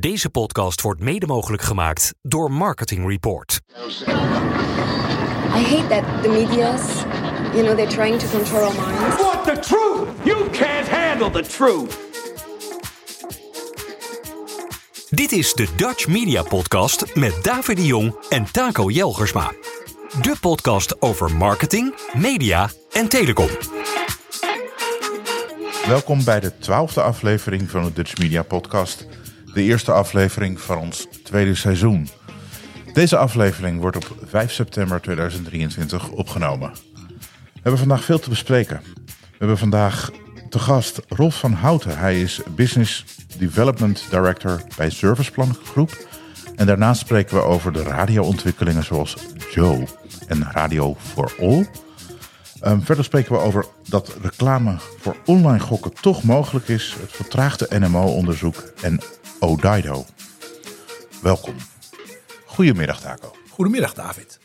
Deze podcast wordt mede mogelijk gemaakt door Marketing Report. I hate that the media's, you know, they're trying to control our minds. want the truth. You can't handle the truth. Dit is de Dutch Media Podcast met David de Jong en Taco Jelgersma. De podcast over marketing, media en telecom. Welkom bij de twaalfde aflevering van de Dutch Media Podcast. De eerste aflevering van ons tweede seizoen. Deze aflevering wordt op 5 september 2023 opgenomen. We hebben vandaag veel te bespreken. We hebben vandaag te gast Rolf van Houten. Hij is Business Development Director bij Serviceplan Groep. En daarnaast spreken we over de radioontwikkelingen zoals Joe en Radio for All. Um, verder spreken we over dat reclame voor online gokken toch mogelijk is, het vertraagde NMO-onderzoek en Odido. Welkom. Goedemiddag, Taco. Goedemiddag, David.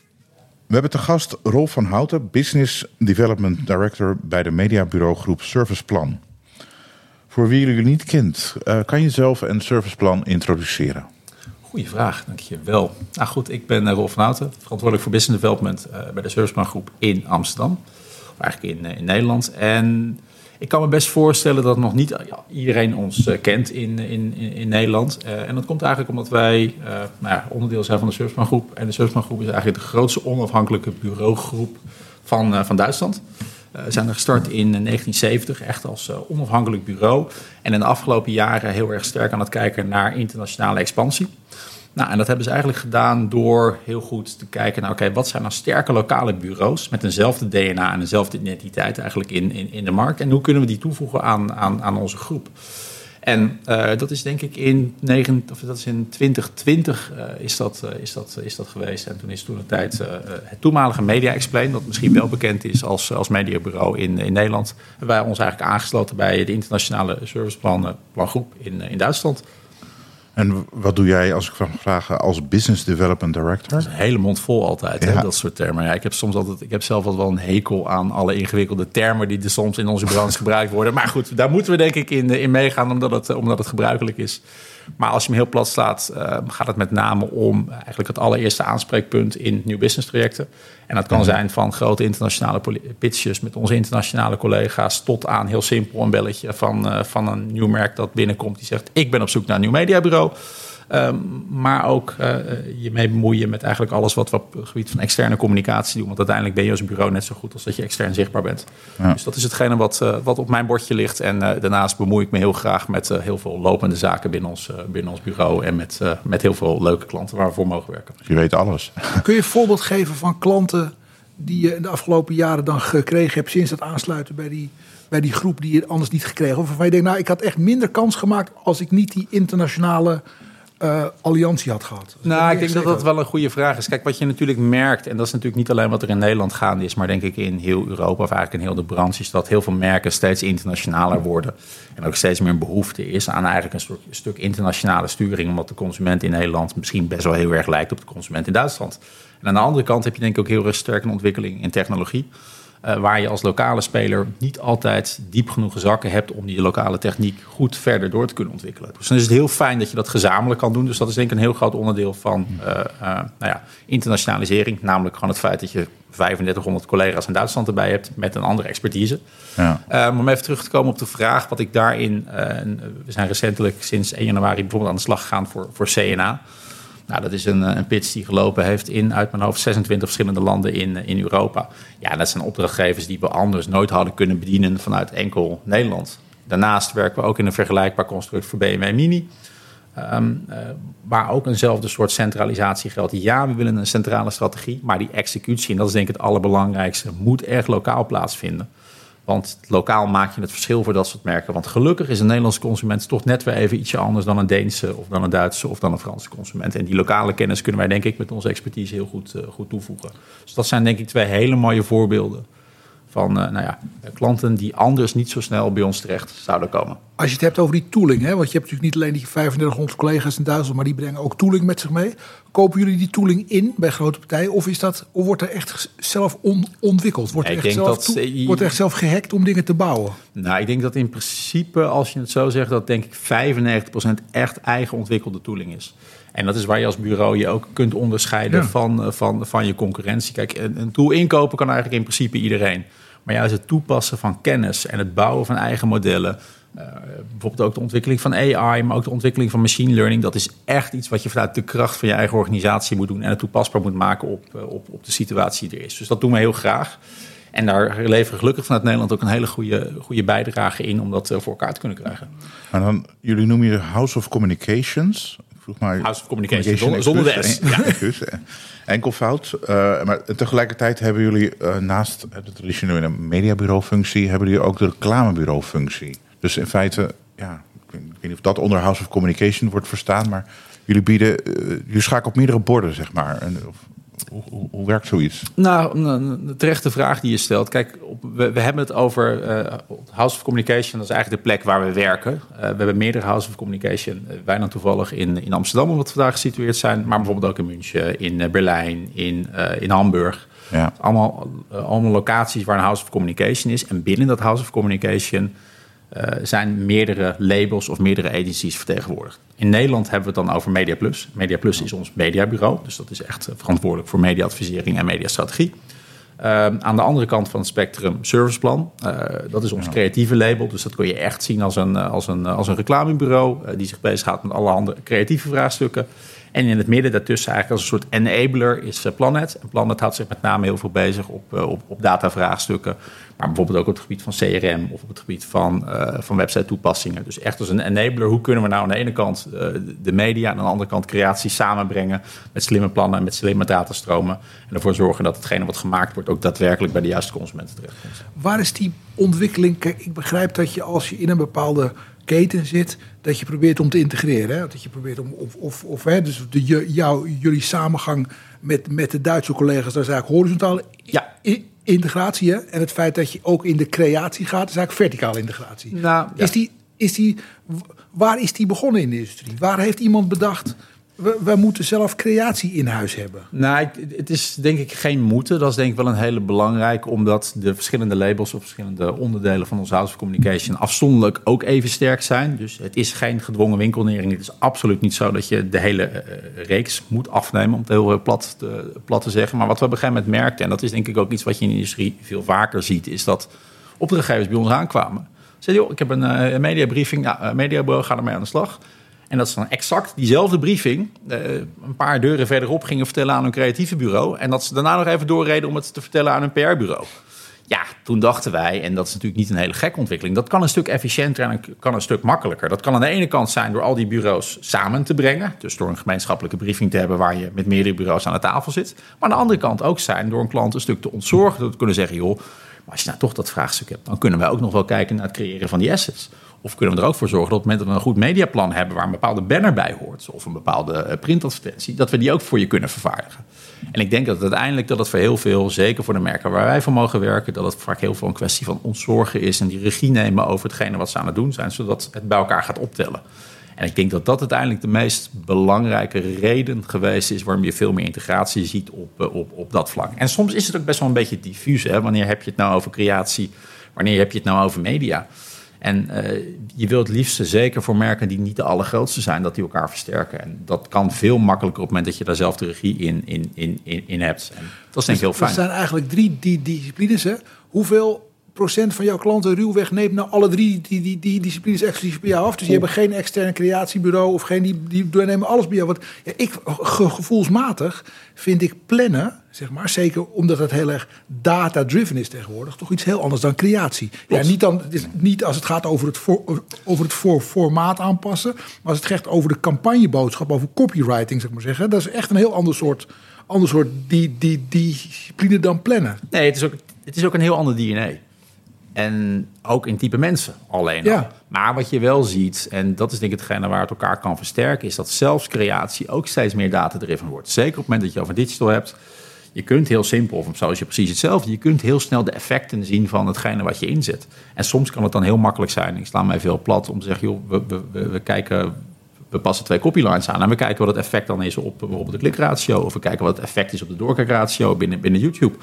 We hebben te gast Rolf van Houten, Business Development Director bij de mediabureaugroep Serviceplan. Voor wie jullie niet kent, uh, kan je jezelf en Serviceplan introduceren? Goeie vraag, dankjewel. Nou goed, ik ben Rolf van Houten, verantwoordelijk voor Business Development uh, bij de Serviceplan Groep in Amsterdam. Eigenlijk in, in Nederland. En ik kan me best voorstellen dat nog niet iedereen ons uh, kent in, in, in Nederland. Uh, en dat komt eigenlijk omdat wij uh, nou ja, onderdeel zijn van de Surfsman Groep. En de Surfsman Groep is eigenlijk de grootste onafhankelijke bureaugroep van, van Duitsland. we zijn er gestart in 1970, echt als onafhankelijk bureau. En in de afgelopen jaren heel erg sterk aan het kijken naar internationale expansie. Nou, en dat hebben ze eigenlijk gedaan door heel goed te kijken naar, oké, wat zijn nou sterke lokale bureaus met eenzelfde DNA en eenzelfde identiteit eigenlijk in, in, in de markt en hoe kunnen we die toevoegen aan, aan, aan onze groep. En uh, dat is denk ik in, 9, of dat is in 2020 uh, is, dat, uh, is, dat, is dat geweest. En toen is toen de tijd het toenmalige Media Explain, dat misschien wel bekend is als, als mediabureau in, in Nederland, wij ons eigenlijk aangesloten bij de internationale serviceplan plangroep in, in Duitsland. En wat doe jij, als ik van vragen, als Business Development Director? Dat is een hele mond vol altijd, ja. hè, dat soort termen. Ja, ik heb soms altijd, ik heb zelf wel een hekel aan alle ingewikkelde termen die er soms in onze branche gebruikt worden. Maar goed, daar moeten we denk ik in, in meegaan, omdat het, omdat het gebruikelijk is. Maar als je hem heel plat slaat, uh, gaat het met name om eigenlijk het allereerste aanspreekpunt in nieuw business trajecten. En dat kan mm -hmm. zijn van grote internationale pitches met onze internationale collega's tot aan heel simpel een belletje van, uh, van een nieuw merk dat binnenkomt die zegt ik ben op zoek naar een nieuw mediabureau. Um, maar ook uh, je mee bemoeien met eigenlijk alles wat we op het gebied van externe communicatie doen. Want uiteindelijk ben je als bureau net zo goed als dat je extern zichtbaar bent. Ja. Dus dat is hetgene wat, uh, wat op mijn bordje ligt. En uh, daarnaast bemoei ik me heel graag met heel veel lopende zaken binnen ons, binnen ons bureau. En met, met heel veel leuke klanten waar we voor mogen werken. Je weet alles. Kun je een voorbeeld geven van klanten die je in de afgelopen jaren dan gekregen hebt sinds het aansluiten bij die, bij die groep die je anders niet gekregen? Of waarvan je denkt, nou ik had echt minder kans gemaakt als ik niet die internationale uh, alliantie had gehad. Nou, ik denk dat dat wel een goede vraag is. Kijk, wat je natuurlijk merkt, en dat is natuurlijk niet alleen wat er in Nederland gaande is, maar denk ik in heel Europa of eigenlijk in heel de branche, is dat heel veel merken steeds internationaler worden. En ook steeds meer een behoefte is aan eigenlijk een stuk, een stuk internationale sturing, omdat de consument in Nederland misschien best wel heel erg lijkt op de consument in Duitsland. En aan de andere kant heb je denk ik ook heel erg sterk een ontwikkeling in technologie. Uh, waar je als lokale speler niet altijd diep genoeg zakken hebt om die lokale techniek goed verder door te kunnen ontwikkelen. Dus dan is het heel fijn dat je dat gezamenlijk kan doen. Dus dat is denk ik een heel groot onderdeel van uh, uh, nou ja, internationalisering. Namelijk gewoon het feit dat je 3500 collega's in Duitsland erbij hebt met een andere expertise. Ja. Um, om even terug te komen op de vraag wat ik daarin. we zijn recentelijk sinds 1 januari bijvoorbeeld aan de slag gegaan voor, voor CNA. Nou, dat is een, een pitch die gelopen heeft in, uit mijn hoofd, 26 verschillende landen in, in Europa. Ja, dat zijn opdrachtgevers die we anders nooit hadden kunnen bedienen vanuit enkel Nederland. Daarnaast werken we ook in een vergelijkbaar construct voor BMW Mini. Um, uh, waar ook eenzelfde soort centralisatie geldt. Ja, we willen een centrale strategie, maar die executie, en dat is denk ik het allerbelangrijkste, moet echt lokaal plaatsvinden. Want lokaal maak je het verschil voor dat soort merken. Want gelukkig is een Nederlandse consument toch net weer even ietsje anders dan een Deense of dan een Duitse of dan een Franse consument. En die lokale kennis kunnen wij denk ik met onze expertise heel goed, uh, goed toevoegen. Dus dat zijn denk ik twee hele mooie voorbeelden van uh, nou ja, klanten die anders niet zo snel bij ons terecht zouden komen. als je het hebt over die tooling, hè, want je hebt natuurlijk niet alleen die 3500 collega's in Duitsland, maar die brengen ook tooling met zich mee. Kopen jullie die tooling in bij grote partijen of, is dat, of wordt er echt zelf on, ontwikkeld? Wordt er, echt zelf, dat, eh, wordt er echt zelf gehackt om dingen te bouwen? Nou, ik denk dat in principe, als je het zo zegt, dat denk ik 95% echt eigen ontwikkelde tooling is. En dat is waar je als bureau je ook kunt onderscheiden Ja. van, eh, van, van je concurrentie. Kijk, een, een tool inkopen kan eigenlijk in principe iedereen. Maar juist het toepassen van kennis en het bouwen van eigen modellen. eh, bijvoorbeeld ook de ontwikkeling van AI, maar ook de ontwikkeling van machine learning. Dat is echt iets wat je vanuit de kracht van je eigen organisatie moet doen. En het toepasbaar moet maken op, eh, op, op de situatie die er is. Dus dat doen we heel graag. En daar leveren gelukkig vanuit Nederland ook een hele goede, goede bijdrage in om dat eh, voor elkaar te kunnen krijgen. Maar dan, jullie noemen je House of Communications. Vroeg maar. House of Communication, zonder- zonder de S. Ja, excuus. Enkelvoud. Eh, maar tegelijkertijd hebben jullie eh, naast de traditionele mediabureau-functie, hebben jullie ook de reclamebureau-functie. Dus in feite, ja, ik weet, ik weet niet of dat onder House of Communication wordt verstaan, maar jullie bieden, eh, jullie schakelen op meerdere borden, zeg maar. En, of, hoe, hoe, hoe werkt zoiets? Nou, een- terechte vraag die je stelt. Kijk, we, we hebben het over eh, House of Communication. Dat is eigenlijk de plek waar we werken. Eh, we hebben meerdere House of Communication. Uh, wij dan toevallig in, in Amsterdam, omdat we vandaag gesitueerd zijn. Maar bijvoorbeeld ook in München, in eh, Berlijn, in, eh, in Hamburg. Ja. Allemaal, eh, allemaal locaties waar een House of Communication is. En binnen dat House of Communication eh, zijn meerdere labels of meerdere agencies vertegenwoordigd. In Nederland hebben we het dan over Media Plus. Media Plus is ons mediabureau, dus dat is echt eh, verantwoordelijk voor mediaadvisering en mediastrategie. Eh, aan de andere kant van het spectrum Serviceplan. Dat is ons creatieve label, dus dat kun je echt zien als een, als een, als een reclamebureau die zich bezighoudt met alle andere creatieve vraagstukken. En in het midden daartussen eigenlijk als een soort enabler is eh, Planet. En Planet houdt zich met name heel veel bezig op, eh, op, op datavraagstukken. Maar bijvoorbeeld ook op het gebied van CRM of op het gebied van, eh, van website toepassingen. Dus echt als een enabler. Hoe kunnen we nou aan de ene kant de media en aan de andere kant creatie samenbrengen met slimme plannen en met slimme datastromen. En ervoor zorgen dat hetgene wat gemaakt wordt ook daadwerkelijk bij de juiste consumenten terechtkomt. Waar is die ontwikkeling? Kijk, ik begrijp dat je als je in een bepaalde keten zit, dat je probeert om te integreren. Hè? Dat je probeert om, of, of, of hè, dus de, jou, jullie samengang met, met de Duitse collega's, dat is eigenlijk horizontale Ja. integratie. Hè? En het feit dat je ook in de creatie gaat, is eigenlijk verticale integratie. Nou, ja. is die, is die, waar is die begonnen in de industrie? Waar heeft iemand bedacht, we, moeten zelf creatie in huis hebben? Nou, het is denk ik geen moeten. Dat is denk ik wel een hele belangrijke, omdat de verschillende labels of verschillende onderdelen van ons House of Communication afzonderlijk ook even sterk zijn. Dus het is geen gedwongen winkelnering. Het is absoluut niet zo dat je de hele eh, reeks moet afnemen, om het heel eh, plat te, plat te zeggen. Maar wat we op een gegeven moment merkten, en dat is denk ik ook iets wat je in de industrie veel vaker ziet, is dat opdrachtgevers bij ons aankwamen. Zeiden, ik heb een eh, mediabriefing, ja, een mediabureau, ga ermee aan de slag. En dat ze dan exact diezelfde briefing eh, een paar deuren verderop gingen vertellen aan hun creatieve bureau. En dat ze daarna nog even doorreden om het te vertellen aan hun PR-bureau. Ja, toen dachten wij, en dat is natuurlijk niet een hele gekke ontwikkeling, dat kan een stuk efficiënter en kan een stuk makkelijker. Dat kan aan de ene kant zijn door al die bureaus samen te brengen, dus door een gemeenschappelijke briefing te hebben waar je met meerdere bureaus aan de tafel zit. Maar aan de andere kant ook zijn door een klant een stuk te ontzorgen, door te kunnen zeggen, joh, maar als je nou toch dat vraagstuk hebt, dan kunnen wij ook nog wel kijken naar het creëren van die assets. Of kunnen we er ook voor zorgen dat op het moment dat we een goed mediaplan hebben waar een bepaalde banner bij hoort, of een bepaalde eh, printadvertentie, dat we die ook voor je kunnen vervaardigen. En ik denk dat uiteindelijk dat het voor heel veel, zeker voor de merken waar wij voor mogen werken, dat het vaak heel veel een kwestie van ontzorgen is en die regie nemen over hetgene wat ze aan het doen zijn, zodat het bij elkaar gaat optellen. En ik denk dat dat uiteindelijk de meest belangrijke reden geweest is waarom je veel meer integratie ziet op, eh, op, op dat vlak. En soms is het ook best wel een beetje diffuus. Hè? Wanneer heb je het nou over creatie? Wanneer heb je het nou over media? En eh, je wilt het liefst zeker voor merken die niet de allergrootste zijn, dat die elkaar versterken. En dat kan veel makkelijker op het moment dat je daar zelf de regie in, in, in, in, in hebt. En dat is denk ik heel Er fijn. zijn eigenlijk drie die disciplines. Hè? Hoeveel van jouw klanten ruwweg neemt nou alle drie die, die, die disciplines exclusief bij jou af? Dus die hebben geen externe creatiebureau of geen die, die nemen alles bij jou. Want ja, ik ge- gevoelsmatig vind ik plannen, zeg maar, zeker omdat het heel erg data-driven is tegenwoordig, toch iets heel anders dan creatie. Ja, niet, dan, het is niet als het gaat over het, voor, over het voor, formaat aanpassen, maar als het gaat over de campagneboodschap, over copywriting, zeg maar zeggen. Dat is echt een heel ander soort, ander soort die, die, discipline dan plannen. Nee, het is, ook, het is ook een heel ander DNA. En ook in type mensen alleen Ja. Maar wat je wel ziet, en dat is denk ik hetgene waar het elkaar kan versterken... is dat zelfs creatie ook steeds meer data-driven wordt. Zeker op het moment dat je over digital hebt. Je kunt heel simpel, of zoals je precies hetzelfde, je kunt heel snel de effecten zien van hetgene wat je inzet. En soms kan het dan heel makkelijk zijn, ik sla mij veel plat, om te zeggen, joh, we, we, we, we kijken we passen twee copylines aan en we kijken wat het effect dan is op bijvoorbeeld de klikratio. Of we kijken wat het effect is op de doorkijkratio binnen, binnen YouTube.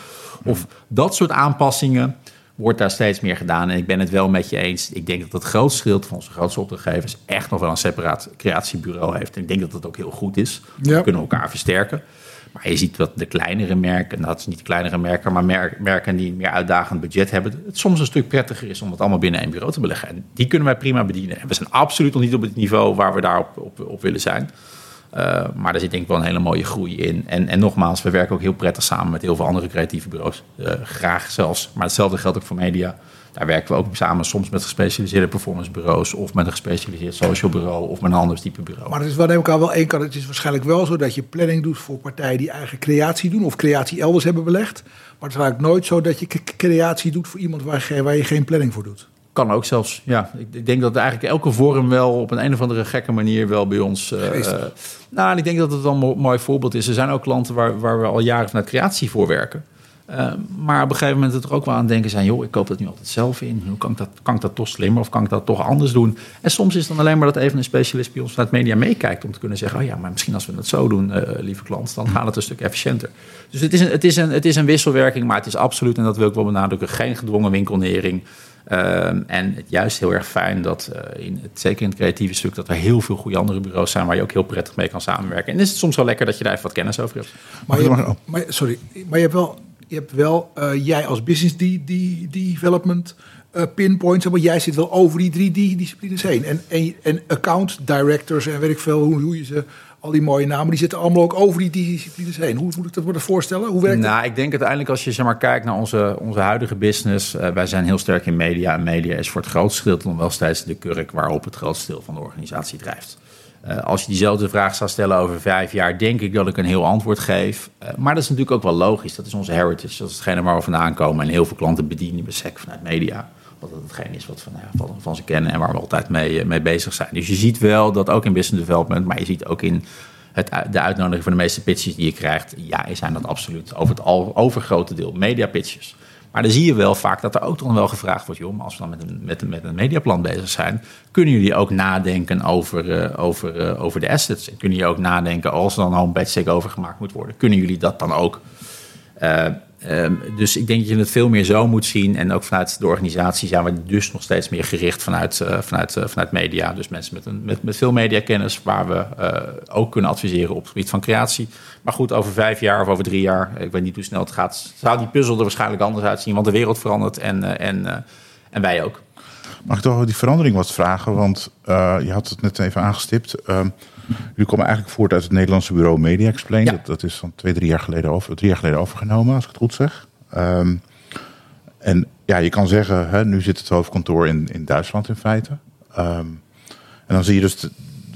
Of dat soort aanpassingen wordt daar steeds meer gedaan. En ik ben het wel met je eens. Ik denk dat het grootste deel van onze grootste opdrachtgevers echt nog wel een separaat creatiebureau heeft. En ik denk dat dat ook heel goed is. Ja. We kunnen elkaar versterken. Maar je ziet wat de kleinere merken, en dat is niet de kleinere merken, maar mer- merken die een meer uitdagend budget hebben, het soms een stuk prettiger is om het allemaal binnen één bureau te beleggen. En die kunnen wij prima bedienen. En we zijn absoluut nog niet op het niveau waar we daarop op, op willen zijn. Uh, maar daar zit denk ik wel een hele mooie groei in. En, en nogmaals, we werken ook heel prettig samen met heel veel andere creatieve bureaus. Uh, graag zelfs. Maar hetzelfde geldt ook voor media. Daar werken we ook samen soms met gespecialiseerde performancebureaus... of met een gespecialiseerd social bureau of met een ander type bureau. Maar het is wel ik aan wel één kant. Het is waarschijnlijk wel zo dat je planning doet voor partijen die eigen creatie doen... of creatie elders hebben belegd. Maar het is eigenlijk nooit zo dat je creatie doet voor iemand waar waar je geen planning voor doet. Kan ook zelfs, ja. Ik, ik, denk dat eigenlijk elke vorm wel op een, een of andere gekke manier wel bij ons... Uh, nou, ik denk dat het wel een mooi voorbeeld is. Er zijn ook klanten waar, waar we al jaren vanuit creatie voor werken. Uh, maar op een gegeven moment het er ook wel aan denken zijn... joh, ik koop dat nu altijd zelf in. Hoe kan ik, dat, kan ik dat toch slimmer of kan ik dat toch anders doen? En soms is het dan alleen maar dat even een specialist bij ons vanuit media meekijkt... om te kunnen zeggen, oh ja, maar misschien als we het zo doen, uh, lieve klant... dan gaat het een stuk efficiënter. Dus het is, een, het, is een, het is een wisselwerking, maar het is absoluut... en dat wil ik wel benadrukken, geen gedwongen winkelnering... Uh, en het juist heel erg fijn dat uh, in het, zeker in het creatieve stuk, dat er heel veel goede andere bureaus zijn waar je ook heel prettig mee kan samenwerken. En is het soms wel lekker dat je daar even wat kennis over hebt. Maar, je, maar sorry, maar je hebt wel, je hebt wel uh, jij als business die, die, development uh, pinpoints, maar jij zit wel over die drie die disciplines heen. En, en, en account directors en weet ik veel hoe, hoe je ze al die mooie namen, die zitten allemaal ook over die disciplines heen. Hoe moet ik dat worden voorstellen? Hoe werkt nou, dat? ik denk uiteindelijk als je zeg maar, kijkt naar onze, onze huidige business. Uh, wij zijn heel sterk in media. En media is voor het grootste deel nog wel steeds de kurk waarop het grootste deel van de organisatie drijft. Uh, als je diezelfde vraag zou stellen over vijf jaar, denk ik dat ik een heel antwoord geef. Uh, maar dat is natuurlijk ook wel logisch. Dat is onze heritage. Dat is hetgene waar we vandaan komen. En heel veel klanten bedienen besek vanuit media wat het hetgeen is wat van, ja, van, ze kennen en waar we altijd mee, mee bezig zijn. Dus je ziet wel dat ook in business development, maar je ziet ook in het, de uitnodiging van de meeste pitches die je krijgt, ja, zijn dat absoluut over het al, overgrote deel media pitches. Maar dan zie je wel vaak dat er ook toch wel gevraagd wordt, joh, als we dan met een, met, met een mediaplan bezig zijn, kunnen jullie ook nadenken over, uh, over, uh, over de assets? En kunnen jullie ook nadenken, als er dan een homepage takeover gemaakt moet worden, kunnen jullie dat dan ook? Um, dus ik denk dat je het veel meer zo moet zien. En ook vanuit de organisatie zijn we dus nog steeds meer gericht vanuit, uh, vanuit, uh, vanuit media. Dus mensen met, een, met, met veel mediakennis, waar we uh, ook kunnen adviseren op het gebied van creatie. Maar goed, over vijf jaar of over drie jaar, ik weet niet hoe snel het gaat, zou die puzzel er waarschijnlijk anders uitzien. Want de wereld verandert en, en, en wij ook. Mag ik toch over die verandering wat vragen? Want je had het net even aangestipt. Jullie komen eigenlijk voort uit het Nederlandse bureau Media Explain. Ja. Dat, dat, is van twee, drie jaar geleden, over, drie jaar geleden overgenomen, als ik het goed zeg. Um, en ja, je kan zeggen, hè, nu zit het hoofdkantoor in, in Duitsland in feite. Um, en dan zie je dus, de,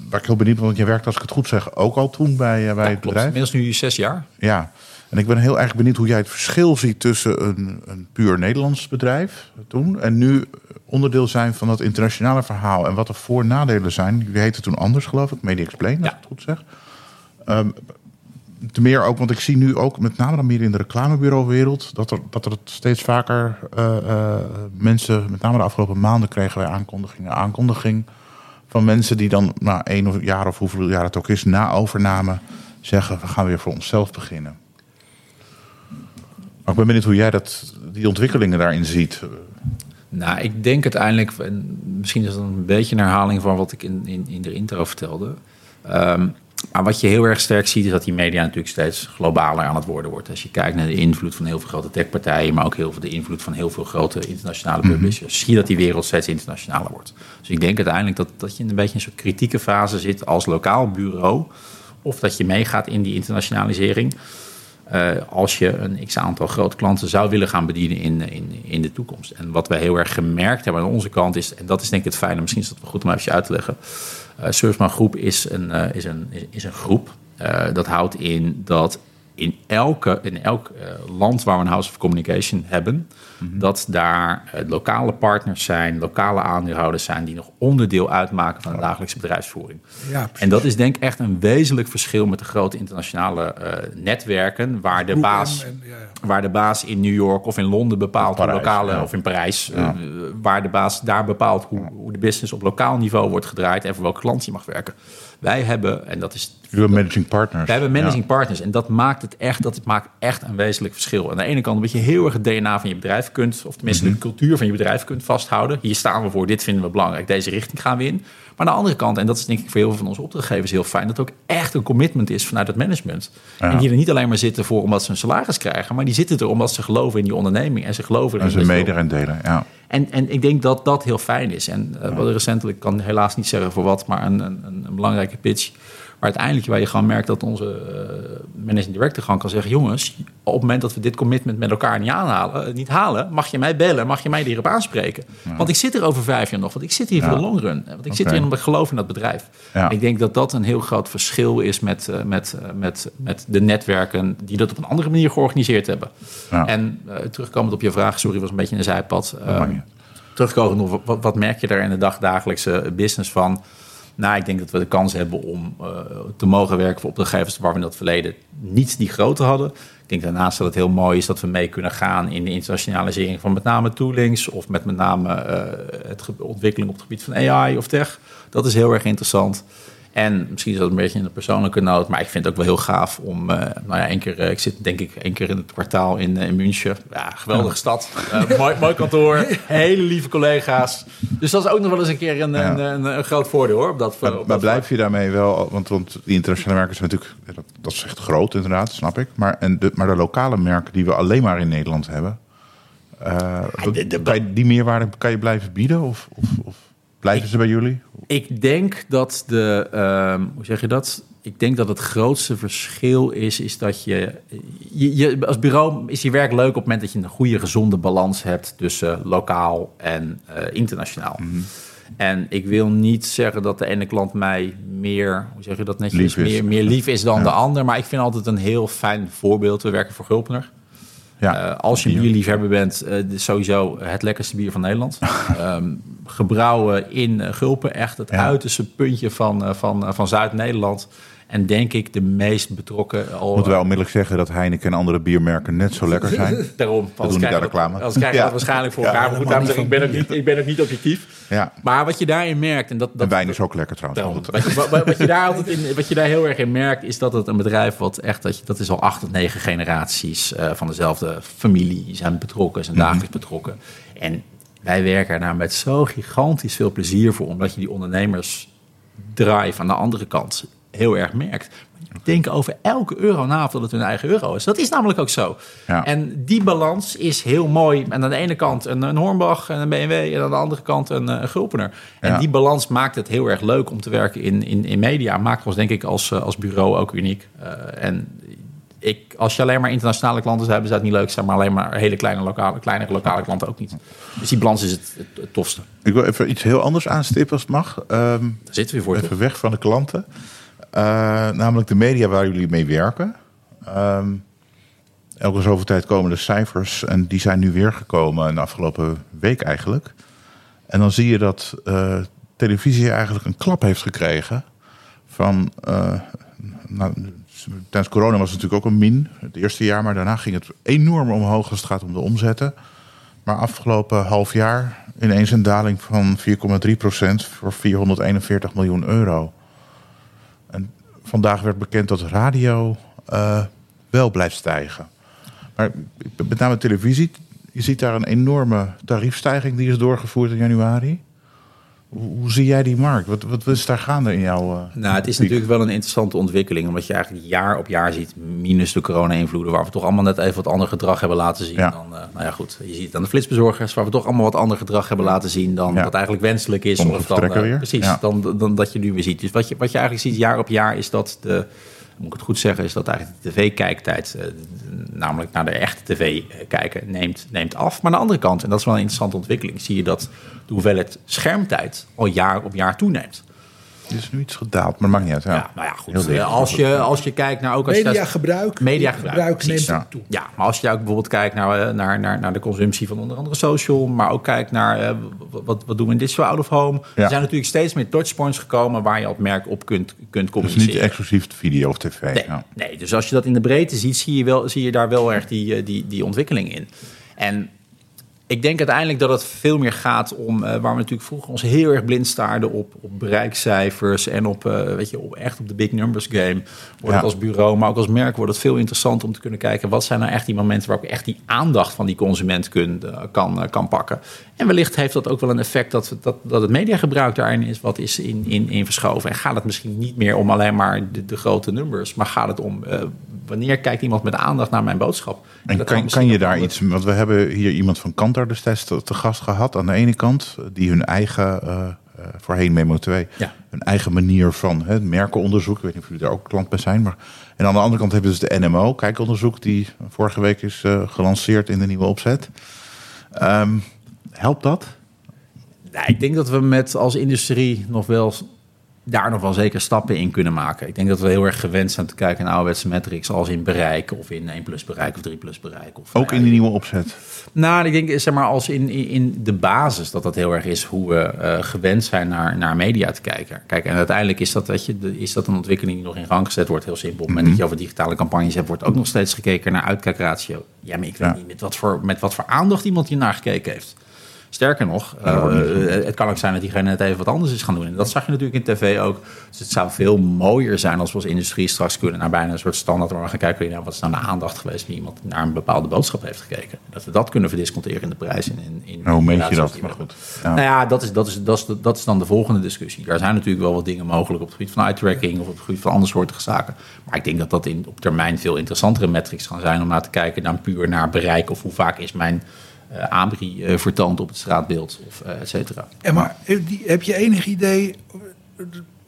waar ik heel benieuwd ben, want je werkte, als ik het goed zeg, ook al toen bij, uh, bij ja, het klopt. bedrijf. Inmiddels nu zes jaar. Ja, en ik ben heel erg benieuwd hoe jij het verschil ziet tussen een, een puur Nederlands bedrijf toen en nu onderdeel zijn van dat internationale verhaal en wat de voor- en nadelen zijn. Jullie heette toen anders, geloof ik, Media Explain, als Ja. ik het goed zeg. Um, te meer ook, want ik zie nu ook met name dan meer in de reclamebureauwereld dat er, dat er steeds vaker uh, uh, mensen, met name de afgelopen maanden kregen wij aankondigingen, aankondiging van mensen die dan na één jaar of hoeveel jaar het ook is, na overname zeggen we gaan weer voor onszelf beginnen. Maar ik ben benieuwd hoe jij dat, die ontwikkelingen daarin ziet. Nou, ik denk uiteindelijk, en misschien is dat een beetje een herhaling van wat ik in, in, in de intro vertelde. Um, maar wat je heel erg sterk ziet, is dat die media natuurlijk steeds globaler aan het worden wordt. Als je kijkt naar de invloed van heel veel grote techpartijen, maar ook heel veel de invloed van heel veel grote internationale publishers, mm -hmm. zie je dat die wereld steeds internationaler wordt. Dus ik denk uiteindelijk dat, dat je in een beetje een soort kritieke fase zit als lokaal bureau, of dat je meegaat in die internationalisering. Uh, als je een x-aantal grote klanten zou willen gaan bedienen in, in, in de toekomst. En wat wij heel erg gemerkt hebben aan onze kant is, en dat is denk ik het fijne, misschien is het wel goed om even uit te leggen. Uh, Groep is een, is een, is een groep. Dat houdt in dat in, elke, in elk eh, land waar we een House of Communication hebben, Mhm. dat daar eh, lokale partners zijn, lokale aandeelhouders zijn die nog onderdeel uitmaken van de dagelijkse bedrijfsvoering. Ja, en dat is denk ik echt een wezenlijk verschil met de grote internationale eh, netwerken, waar de, baas, en- ja, waar de baas in New York of in Londen bepaalt Parijs, hoe lokale, ja. of in Parijs, waar de baas daar bepaalt hoe, hoe de business op lokaal niveau wordt gedraaid en voor welke klant je mag werken. Wij hebben, en dat is Jullie hebben managing partners. we hebben managing Ja. partners en dat maakt het echt, dat het maakt echt een wezenlijk verschil. Aan de ene kant dat je heel erg het DNA van je bedrijf kunt, of tenminste Mhm. de cultuur van je bedrijf kunt vasthouden. Hier staan we voor, dit vinden we belangrijk, deze richting gaan we in. Maar aan de andere kant, en dat is denk ik voor heel veel van onze opdrachtgevers heel fijn, dat het ook echt een commitment is vanuit het management. Ja. En die er niet alleen maar zitten voor omdat ze een salaris krijgen, maar die zitten er omdat ze geloven in die onderneming en ze geloven En in ze dat je- mede en delen. Ja. En, en ik denk dat dat heel fijn is. En uh, wat recentelijk, ik kan helaas niet zeggen voor wat, maar een, een, een belangrijke pitch. Maar uiteindelijk waar je gewoon merkt dat onze uh, managing director gewoon kan zeggen... jongens, op het moment dat we dit commitment met elkaar niet, aanhalen, niet halen... mag je mij bellen, mag je mij hierop aanspreken. Ja. Want ik zit er over vijf jaar nog, want ik zit hier ja. voor de long run. Want ik okay. zit hier omdat ik geloof in dat bedrijf. Ja. Ik denk dat dat een heel groot verschil is met, uh, met, uh, met, met de netwerken... die dat op een andere manier georganiseerd hebben. En terugkomend op je vraag, sorry, was een beetje een zijpad... Terugkomend op wat, wat merk je daar in de dagdagelijkse business van... Nou, ik denk dat we de kans hebben om uh, te mogen werken voor opdrachtgevers waar we in het verleden niet die grootte hadden. Ik denk daarnaast dat het heel mooi is dat we mee kunnen gaan in de internationalisering van met name toolings of met met name uh, het ontwikkeling op het gebied van AI of tech. Dat is heel erg interessant. En misschien is dat een beetje in de persoonlijke noot, maar ik vind het ook wel heel gaaf om, uh, nou ja, één keer, uh, ik zit denk ik één keer in het kwartaal in, uh, in München. Ja, geweldige ja. stad. mooi, mooi kantoor, hele lieve collega's. Dus dat is ook nog wel eens een keer een, ja. een, een, een, groot voordeel hoor. Op dat, maar, op maar dat blijf je daarmee wel, want, want die internationale merken zijn natuurlijk, dat, dat is echt groot inderdaad, snap ik. Maar, en de, maar de lokale merken die we alleen maar in Nederland hebben, die meerwaarde kan je blijven bieden of, of, of blijven ik, ze bij jullie? Ik denk dat de, uh, hoe zeg je dat? Ik denk dat het grootste verschil is, is dat je, je, je, als bureau is je werk leuk op het moment dat je een goede, gezonde balans hebt tussen lokaal en uh, internationaal. Mhm. En ik wil niet zeggen dat de ene klant mij meer, hoe zeg je dat netjes, lief meer, meer lief is dan ja. de ander. Maar ik vind altijd een heel fijn voorbeeld. We werken voor Gulpener. Ja, uh, als je een bierliefhebber bent, uh, sowieso het lekkerste bier van Nederland. um, gebrouwen in uh, Gulpen, echt het ja. uiterste puntje van, van, van Zuid-Nederland. En denk ik de meest betrokken... Al, Moeten wij onmiddellijk zeggen dat Heineken en andere biermerken net zo lekker zijn? Daarom. Dat doen niet aan reclame. Als krijg je ja. dat waarschijnlijk voor elkaar. Maar goed, ik, ben ook niet, ik ben ook niet objectief. Ja. Maar wat je daarin merkt... En, dat, dat, en wijn is ook lekker trouwens. Wat, je, wat, je daar altijd in, wat je daar heel erg in merkt... is dat het een bedrijf wat echt... Dat, je, dat is al acht of negen generaties uh, van dezelfde familie zijn betrokken. Zijn dagelijks mm -hmm. betrokken. En wij werken daar met zo gigantisch veel plezier voor... omdat je die ondernemers drive aan de andere kant heel erg merkt. Denken over elke euro na of dat het hun eigen euro is. Dat is namelijk ook zo. Ja. En die balans is heel mooi. En aan de ene kant een, een Hornbach en een BMW... en aan de andere kant een, een Gulpener. En ja. die balans maakt het heel erg leuk om te werken in, in, in media. Maakt ons denk ik als, als bureau ook uniek. Uh, en ik, als je alleen maar internationale klanten zou hebben... zou het niet leuk zijn, maar alleen maar hele kleine lokale, kleinere lokale klanten ook niet. Dus die balans is het, het, het tofste. Ik wil even iets heel anders aanstippen als het mag. Um, Daar zitten we voor. Even weg van de klanten. Uh, namelijk de media waar jullie mee werken. Um, elke zoveel tijd komen de cijfers en die zijn nu weer gekomen de afgelopen week eigenlijk. En dan zie je dat uh, televisie eigenlijk een klap heeft gekregen van... Uh, nou, tijdens corona was het natuurlijk ook een min, het eerste jaar, maar daarna ging het enorm omhoog als het gaat om de omzetten. Maar afgelopen half jaar ineens een daling van 4,3 procent voor 441 miljoen euro. Vandaag werd bekend dat radio uh, wel blijft stijgen. Maar met name televisie, je ziet daar een enorme tariefstijging die is doorgevoerd in januari. Hoe, zie jij die markt? Wat, wat is daar gaande in jouw. Uh, nou, het is natuurlijk wel een interessante ontwikkeling. Omdat je eigenlijk jaar op jaar ziet, minus de corona-invloeden, waar we toch allemaal net even wat ander gedrag hebben laten zien. Ja. Dan, uh, nou ja, goed. Je ziet het aan de flitsbezorgers, waar we toch allemaal wat ander gedrag hebben laten zien dan Ja. dat eigenlijk wenselijk is. Of dan, uh, weer. Precies, Ja. dan, dan dat je nu weer ziet. Dus wat je, wat je eigenlijk ziet jaar op jaar is dat de. Moet ik het goed zeggen, is dat eigenlijk de tv-kijktijd, eh, namelijk naar de echte tv kijken, neemt, neemt af. Maar aan de andere kant, en dat is wel een interessante ontwikkeling, zie je dat de hoeveelheid schermtijd al jaar op jaar toeneemt. Die is nu iets gedaald, maar maakt niet uit. Ja, Ja, nou ja, Heel goed. dicht. Eh, Als je, als je kijkt naar ook als je Mediagebruik. Mediagebruik, neemt ook toe. Ja, maar als je ook bijvoorbeeld kijkt naar, eh, naar, naar, naar de consumptie van onder andere social, maar ook kijkt naar eh, wat, wat doen we in digital out of home. Er zijn natuurlijk steeds meer touchpoints gekomen waar je als merk op kunt, kunt Dus communiceren. niet exclusief video of tv. Nee, ja. nee, dus als je dat in de breedte ziet, zie je, wel, zie je daar wel erg die, die, die ontwikkeling in. En ik denk uiteindelijk dat het veel meer gaat om eh, waar we natuurlijk vroeger ons heel erg blind staarden op, op bereikcijfers en op, eh, weet je, op echt op de big numbers game. Wordt Ja. het als bureau, maar ook als merk wordt het veel interessanter om te kunnen kijken wat zijn nou echt die momenten waarop je echt die aandacht van die consument eh, kan, kan pakken. En wellicht heeft dat ook wel een effect dat, dat, dat het mediagebruik daarin is wat is in, in, in verschoven. En gaat het misschien niet meer om alleen maar de, de grote numbers, maar gaat het om eh, wanneer kijkt iemand met aandacht naar mijn boodschap. En dat kan, kan je daar iets... Want we hebben hier iemand van Kantar destijds te, te gast gehad aan de ene kant. Die hun eigen, eh, eh, voorheen Memo 2, Ja. hun eigen manier van hè, merkenonderzoek. Ik weet niet of jullie daar ook klant bij zijn. Maar, en aan de andere kant hebben we dus de NMO, kijkonderzoek. Die vorige week is gelanceerd in de nieuwe opzet. Ehm, helpt dat? Nou, ik denk dat we met als industrie nog wel daar nog wel zeker stappen in kunnen maken. Ik denk dat we heel erg gewend zijn te kijken naar ouderwetse metrics als in bereik of in 1 plus bereik of 3 plus bereik. Of, Ook in die nieuwe opzet. Nou, ik denk zeg maar als in, in, de basis dat dat heel erg is hoe we eh, gewend zijn naar, naar media te kijken. Kijk, en uiteindelijk is dat, weet je, de- is dat een ontwikkeling die nog in gang gezet wordt. Heel simpel. Op het moment dat je over digitale campagnes hebt, wordt ook nog steeds gekeken naar uitkijkratio. Ja, maar ik weet Ja. niet met wat, voor, met wat voor aandacht iemand hier naar gekeken heeft. Sterker nog, niet eh, het kan ook zijn dat diegene net even wat anders is gaan doen. En dat zag je natuurlijk in tv ook. Dus het zou veel mooier zijn als we als industrie straks kunnen naar bijna een soort standaard waar we gaan kijken wat is nou de aandacht geweest die iemand naar een bepaalde boodschap heeft gekeken. Dat we dat kunnen verdisconteren in de prijs. En in, in Nou, hoe meet je dat? Maar goed. hebben. Nou ja, dat is, dat, is, dat, is, dat is dan de volgende discussie. Daar zijn natuurlijk wel wat dingen mogelijk op het gebied van eye-tracking of op het gebied van andere soorten zaken. Maar ik denk dat dat in, op termijn veel interessantere metrics gaan zijn om naar te kijken dan puur naar bereik of hoe vaak is mijn eh ABRI eh, vertoond op het straatbeeld of eh, et cetera. En maar heb die- heb je enig idee,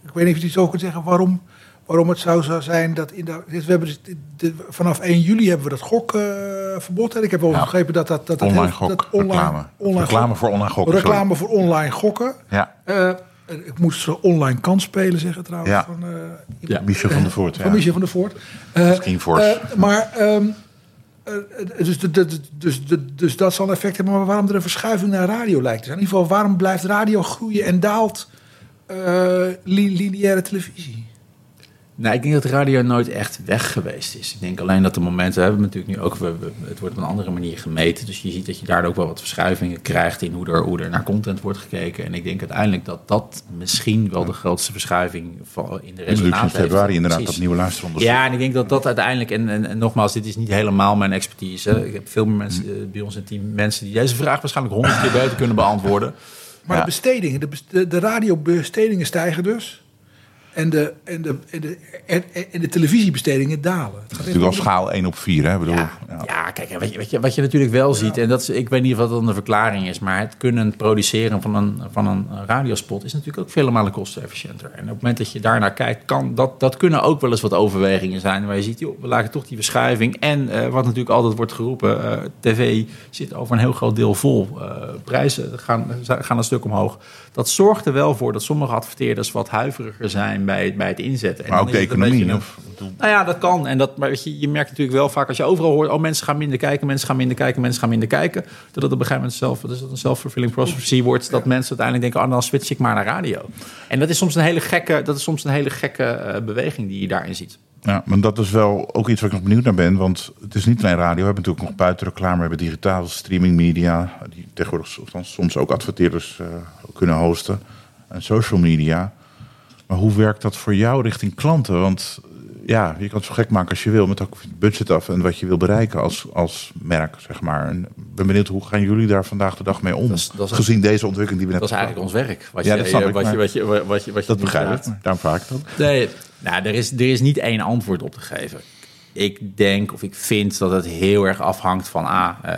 ik weet niet of je iets over kunt zeggen, waarom, waarom het zou zo zijn dat in de, we hebben dus de- vanaf 1 juli hebben we dat gokverbod. en ik heb wel Ja. begrepen dat dat, dat, dat Online gok, dat online, reclame. online Reclame gok- voor online gokken, sorry. Reclame voor online gokken. Ja. Eh, ik moet ze online kan spelen zeggen trouwens. Ja. Van, eh, Ja. Michel van der Voort. van Ja. Michel van der Voort. Eh, Screenforce. eh, maar, ehm, eh, dus, dus, dus, dus, dus, dus dat zal effect hebben. Maar waarom er een verschuiving naar radio lijkt te zijn. In ieder geval, waarom blijft radio groeien en daalt eh, li- lineaire televisie? Nou, ik denk dat de radio nooit echt weg geweest is. Ik denk alleen dat de momenten, we hebben natuurlijk nu ook, we, we- het wordt op een andere manier gemeten. Dus je ziet dat je daar ook wel wat verschuivingen krijgt in hoe er, hoe er naar content wordt gekeken. En ik denk uiteindelijk dat dat misschien wel de grootste verschuiving van- in de resultaten heeft. februari inderdaad Precies. dat nieuwe luisteronderzoek. Ja, en ik denk dat dat uiteindelijk, en, en, en nogmaals, dit is niet helemaal mijn expertise. Ik heb veel meer mensen eh, bij ons in team, mensen die deze vraag waarschijnlijk honderd keer beter kunnen beantwoorden. Maar Ja. de bestedingen, de, bes- de, de radiobestedingen stijgen dus. En de, en de, en de, en, de televisiebestedingen dalen. Het gaat Natuurlijk al schaal 1 op 4, hè? Bedoel, Ja, ja. ja. kijk, en wat je, wat, je, wat je natuurlijk wel ziet, en dat is, ik weet niet wat dan de verklaring is, maar het kunnen produceren van een, van een radiospot is natuurlijk ook vele malen kostenefficiënter. En op het moment dat je daarnaar kijkt, kan dat, dat kunnen ook wel eens wat overwegingen zijn waar je ziet, joh, we laten toch die verschuiving. En eh, wat natuurlijk altijd wordt geroepen, eh, tv zit over een heel groot deel vol. Eh, prijzen gaan, gaan een stuk omhoog. Dat zorgt er wel voor dat sommige adverteerders wat huiveriger zijn bij, bij het inzetten. En Maar ook de het economie. beetje Of, nou ja, dat kan. En dat, maar weet je, je merkt natuurlijk wel vaak als je overal hoort... oh, mensen gaan minder kijken, mensen gaan minder kijken, mensen gaan minder kijken... dat het op een gegeven moment zelf, dat is dat een self-fulfilling prophecy wordt... dat mensen uiteindelijk denken, oh, dan switch ik maar naar radio. En dat is soms een hele gekke, dat is soms een hele gekke eh, beweging die je daarin ziet. ja, maar dat is wel ook iets waar ik nog benieuwd naar ben. Want het is niet alleen radio. We hebben natuurlijk nog buitenreclame. We hebben digitaal streaming media. Die tegenwoordig soms ook adverteerders eh, kunnen hosten. En social media. Maar hoe werkt dat voor jou richting klanten? Want eh, ja, je kan het zo gek maken als je wil. Met ook het budget af en wat je wil bereiken als, als merk, zeg maar. En ik ben benieuwd, hoe gaan jullie daar vandaag de dag mee om? Dat is- dat is- gezien deze ontwikkeling die we net Dat is eigenlijk ons werk. Wat Ja, je, dat snap eh, ik, wat je, maar- wat je, wat je, wat je, wat je Dat begrijp ik. Daarom vraag ik het ook. Nee, nou, er, is, er is niet één antwoord op te geven. Ik denk of ik vind dat het heel erg afhangt van A, uh,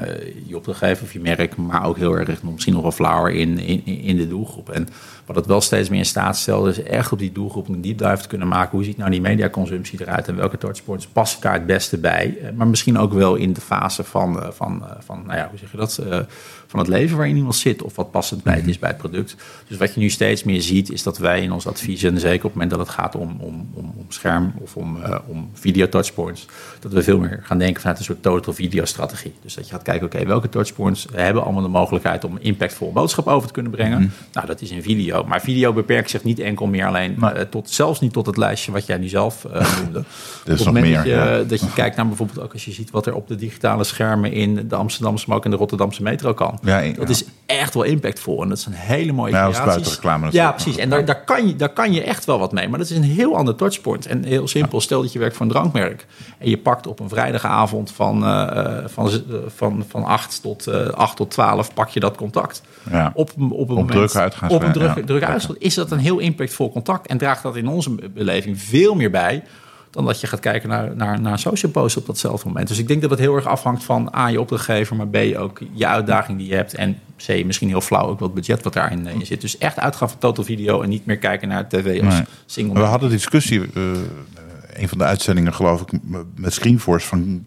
je opdrachtgever of je merk, maar ook heel erg misschien nog wel flauwer in, in, in de doelgroep. En wat het wel steeds meer in staat stelt, is echt op die doelgroep een deep dive te kunnen maken. Hoe ziet nou die mediaconsumptie eruit en welke touchpoints passen daar het beste bij? Uh, maar misschien ook wel in de fase van, uh, van, van nou ja, hoe zeg je dat? Van het leven waarin iemand zit of wat passend bij het is bij het product. Dus wat je nu steeds meer ziet, is dat wij in ons advies, en zeker op het moment dat het gaat om, om, om, om scherm of om, uh, om video touchpoints, dat we veel meer gaan denken vanuit een soort total video strategie. Dus dat je gaat kijken, oké, welke touchpoints hebben allemaal de mogelijkheid om impactvolle boodschap over te kunnen brengen. Mm. Nou, dat is in video. Maar video beperkt zich niet enkel meer alleen uh, tot, zelfs niet tot het lijstje wat jij nu zelf uh, noemde. dus op het moment dat je, ja. dat je kijkt naar bijvoorbeeld ook als je ziet wat er op de digitale schermen in de Amsterdamse, maar ook in de Rotterdamse metro kan. Ja, ja. Dat is echt wel impactvol en dat zijn hele mooie Ja, buitenreclame Ja, precies. En daar, daar, kan je, daar kan je echt wel wat mee. Maar dat is een heel ander touchpoint. En heel simpel, stel dat je werkt voor een drankmerk. En je pakt op een vrijdagavond van, uh, van, van, van 8 tot, uh, 8 tot 12 pak je dat contact. Ja. Op, op een Op moment, druk uitgaan. Op een druk, druk uitgaan. Is dat een heel impactvol contact. En draagt dat in onze beleving veel meer bij dan dat je gaat kijken naar, naar, naar social posts op datzelfde moment. Dus ik denk dat het heel erg afhangt van A, je opdrachtgever, maar B, ook je uitdaging die je hebt. En C, misschien heel flauw ook wat budget wat daarin in zit. Dus echt uitgaan van total video en niet meer kijken naar tv als Nee. single. We hadden discussie, uh, een van de uitzendingen geloof ik, met Screenforce. Van,